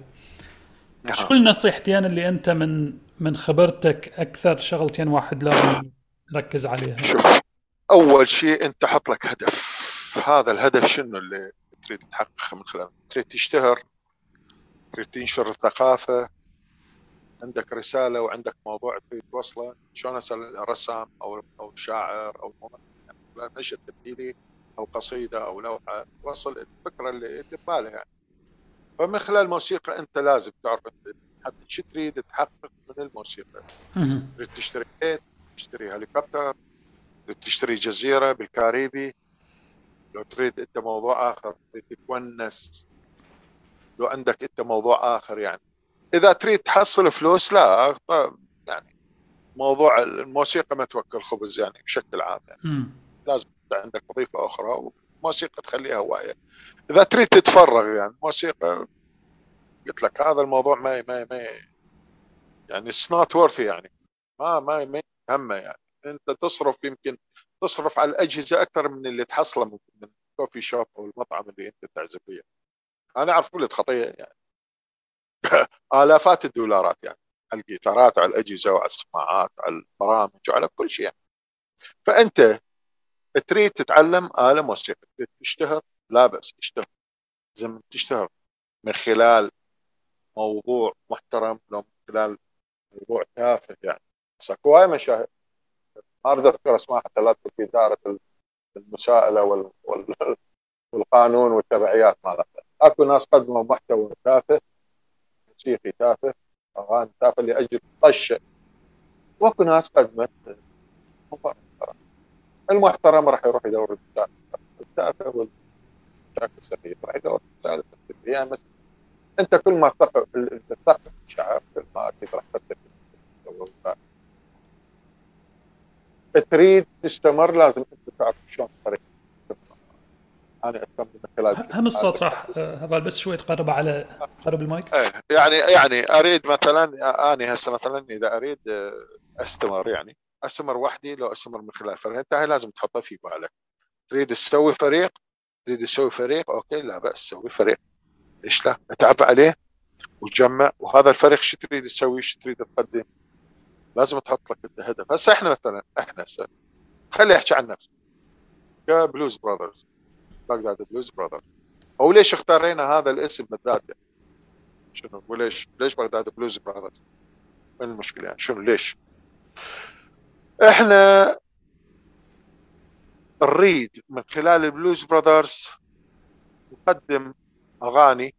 S1: نعم. شو النصيحتين اللي أنت من من خبرتك أكثر شغلتين واحد لازم يركز عليها؟
S2: شوف أول شيء أنت حط لك هدف هذا الهدف شنو اللي تريد تحققه من خلاله؟ تريد تشتهر؟ تريد تنشر الثقافه عندك رسالة وعندك موضوع تريد توصله؟ شلون أسأل رسام أو أو شاعر أو يعني مشهد تمثيلي أو قصيدة أو لوحة توصل الفكرة اللي ببالها يعني. فمن خلال الموسيقى أنت لازم تعرف حتى شو تريد تحقق من الموسيقى. تريد تشتري بيت تشتري هليكوبتر تشتري جزيرة بالكاريبي. لو تريد انت موضوع آخر تريد تتونس. لو عندك انت موضوع آخر يعني. إذا تريد تحصل فلوس لا يعني. موضوع الموسيقى ما توكل خبز يعني بشكل عام يعني. لازم عندك وظيفة أخرى موسيقى تخليها هواية. إذا تريد تتفرغ يعني موسيقى قلت لك هذا الموضوع ما ما ما يعني it's not worthy يعني. ما ما ما همه يعني. انت تصرف يمكن تصرف على الأجهزة أكثر من اللي تحصله من ال coffee shop أو المطعم اللي أنت تعزف فيه. أنا أعرف كل خطيه يعني. [LAUGHS] آلافات الدولارات يعني. على الجيتارات على الأجهزة وعلى السماعات على البرامج وعلى كل شيء يعني. فأنت تريد تتعلم آلة موسيقى. تشتهر؟ لا بأس اشتهر. زي تشتهر. من خلال موضوع محترم لو من خلال موضوع تافه يعني. هواي مشاهد. ما أذكر أسماء حتى لا في دائره المساءلة وال... وال... [LAUGHS] والقانون والتبعيات مالته أكو ناس قدموا محتوى تافه موسيقي تافه أغاني تافه لأجل طشه وأكو ناس قدمت المحترم راح يروح يدور التافه والشكل السخيف راح يدور يعني أنت كل ما تثقف الشعب كل ما أكيد راح تثقف تريد تستمر لازم انت تعرف شلون طريقه
S1: أنا اتم من خلال هم الصوت راح هذا بس شوي تقرب على قرب المايك.
S2: إيه يعني يعني أريد مثلا اني هسه مثلا إذا أريد أستمر يعني أستمر وحدي لو أستمر من خلال فريق انت هاي لازم تحطها في بالك. تريد تسوي فريق؟ تريد تسوي فريق؟ okay لا بأس سوي فريق. ليش لا؟ أتعب عليه وتجمع. وهذا الفريق شو تريد تسوي؟ شو تريد تقدم؟ لازم تحط لك انت هدف. هسه إحنا مثلا إحنا هسه خلي احكي عن نفسي. ك Blues Brothers بغداد Blues Brothers أو ليش اختارينا هذا الاسم بالذات يعني؟ شنو؟ وليش؟ ليش بغداد Blues Brothers المشكلة يعني؟ شنو؟ ليش؟ إحنا نريد من خلال ال Blues Brothers نقدم أغاني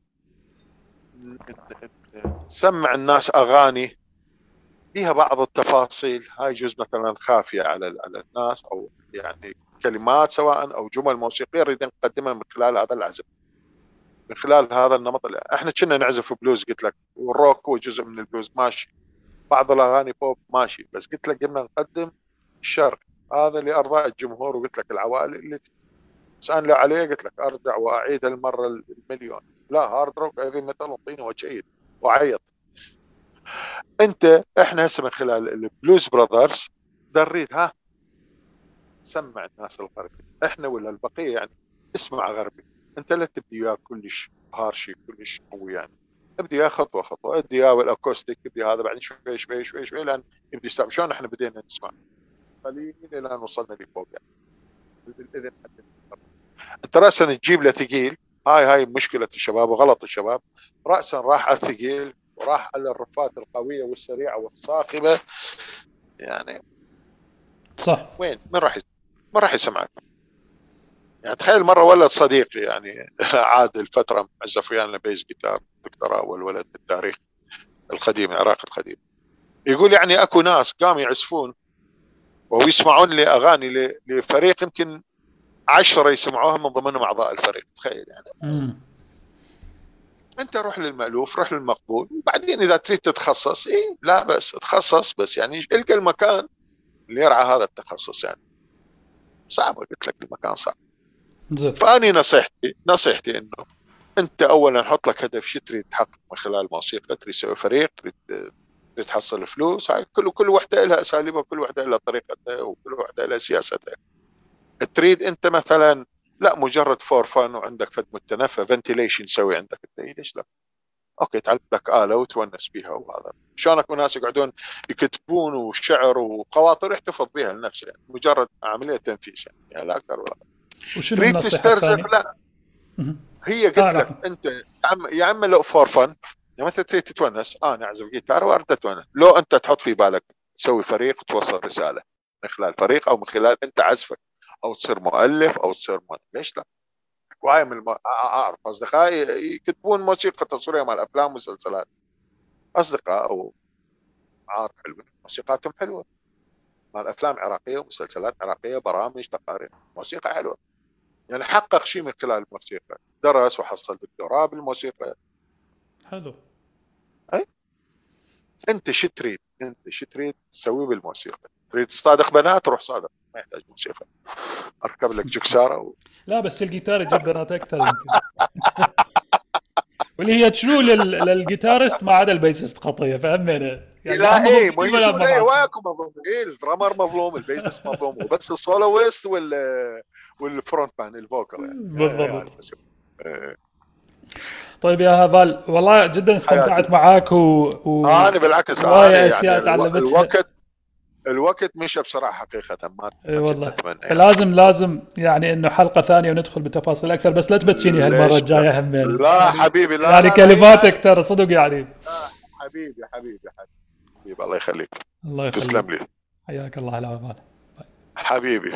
S2: نسمع الناس أغاني فيها بعض التفاصيل. هاي جزء مثلا خافية على على الناس أو يعني كلمات سواء أو جمل موسيقية نريد نقدمها من خلال هذا العزف. من خلال هذا النمط إحنا كنا نعزف بلوز قلت لك والروك هو جزء من البلوز ماشي. بعض الأغاني بوب ماشي. بس قلت لك قمنا نقدم الشرق هذا لأرضاء الجمهور وقلت لك العوائل اللي تسالني عليه قلت لك أرجع وأعيد المرة المليون. لا hard rock heavy metal وطيني وجعيد وعيط. انت إحنا هسه من خلال ال Blues Brothers دريت ها؟ سمع الناس الغربي. إحنا ولا البقية يعني اسمع غربي. انت لا تبدي وياه كلش harsh كلش قوي يعني. ابدي وياه خطوة خطوة. ابدي وياه ال acoustic ابدي هذا بعدين شوي شوي شوي شوي لأن يبدي يستوعب شلون إحنا بدينا نسمع؟ قليل إلى أن وصلنا لفوق يعني. بالإذن انت راسا تجيب له ثقيل. هاي هاي مشكلة الشباب وغلط الشباب. راسا راح على الثقيل. وراح على الرفات القوية والسريعة والصاخبه يعني
S1: صح.
S2: وين؟ من راح ما راح يسمعك. يعني تخيل مرة ولد صديقي يعني [LAUGHS] عاد الفترة عزف ويانا بيز جيتار دكتوراه أول ولد بالتاريخ القديم العراق القديم. يقول يعني أكو ناس قاموا يعزفون ويسمعون لي اغاني لفريق يمكن عشرة يسمعوها من ضمنهم أعضاء الفريق. تخيل يعني. أنت روح للمألوف روح للمقبول. وبعدين إذا تريد تتخصص اي لا بس تخصص بس يعني القى المكان اللي يرعى هذا التخصص يعني. صعب قلت لك المكان صعب. زي. فأني نصيحتي نصيحتي إنه أنت اولا حط لك هدف شو تريد تحقق من خلال الموسيقى تريد تسوي فريق؟ تريد تريد تحصل فلوس؟ هاي كل كل وحدة لها أساليبها وكل وحدة لها طريقتها وكل وحدة لها سياستها. تريد أنت مثلا لا مجرد فور فان وعندك فد متنفه فنتيليشن تسوي عندك. انت ليش لا؟ أوكي تعلم لك آلة وتونس بها وهذا. شلونك ناس يقعدون يكتبون وشعر وقواطر يحتفظ بها لنفسه؟ يعني مجرد عملية تنفيذ يعني, يعني لا أكثر ولا
S1: وشنو تريد تسترزق
S2: لا. هي قلت لك أنت يا اما لو فور فن يعني مثلا تريد تتونس أنا اعزف جيتار وارد أتونس. لو أنت تحط في بالك تسوي فريق وتوصل رسالة من خلال فريق أو من خلال أنت عزفك. أو تصير مؤلف أو تصير مؤلف. ليش لا؟ وهاي من الم... أعرف أصدقائي يكتبون موسيقى تصويرية مال افلام ومسلسلات أصدقاء أو عارف حلوين موسيقاتهم حلوة. مال افلام عراقية ومسلسلات عراقية برامج تقارير. موسيقى حلوة. يعني حقق شيء من خلال الموسيقى. درس وحصل دكتوراه بالموسيقى.
S1: حلو.
S2: اي أنت شو تريد؟ أنت شو تريد تسوي بالموسيقى؟ تريد تصادق بنات؟ روح صادق. ما يحتاج موسيقى أركب لك جكساره و...
S1: لا بس الجيتار يجيب بنات أكثر يمكن. واللي هي تشلو للجيتارست ما عدا البيسست خطيه فهمنا
S2: يعني لا إيه ما إيه وياكم مظلوم. إيه الدرامر مظلوم البيسست مظلوم وبس السولويست وال والفرونت مان الفوكال يعني.
S1: بالضبط.
S2: يعني
S1: طيب يا هافال والله جدا استمتعت معاك و, و...
S2: آه أنا بالعكس
S1: أشياء يعني تعلمتها.
S2: الوقت الوقت مشى بسرعة حقيقة ما
S1: اي والله. يعني. لازم لازم يعني إنه حلقة ثانية وندخل بتفاصيل أكثر بس لا تبتشيني هالمرة الجاية هم
S2: يعني. لا حبيبي لا
S1: يعني كلماتك ترى صدق يعني. لا
S2: حبيبي حبيبي حبيبي. الله يخليك. الله يخليك. تسلم لي.
S1: حياك الله على عمان
S2: حبيبي.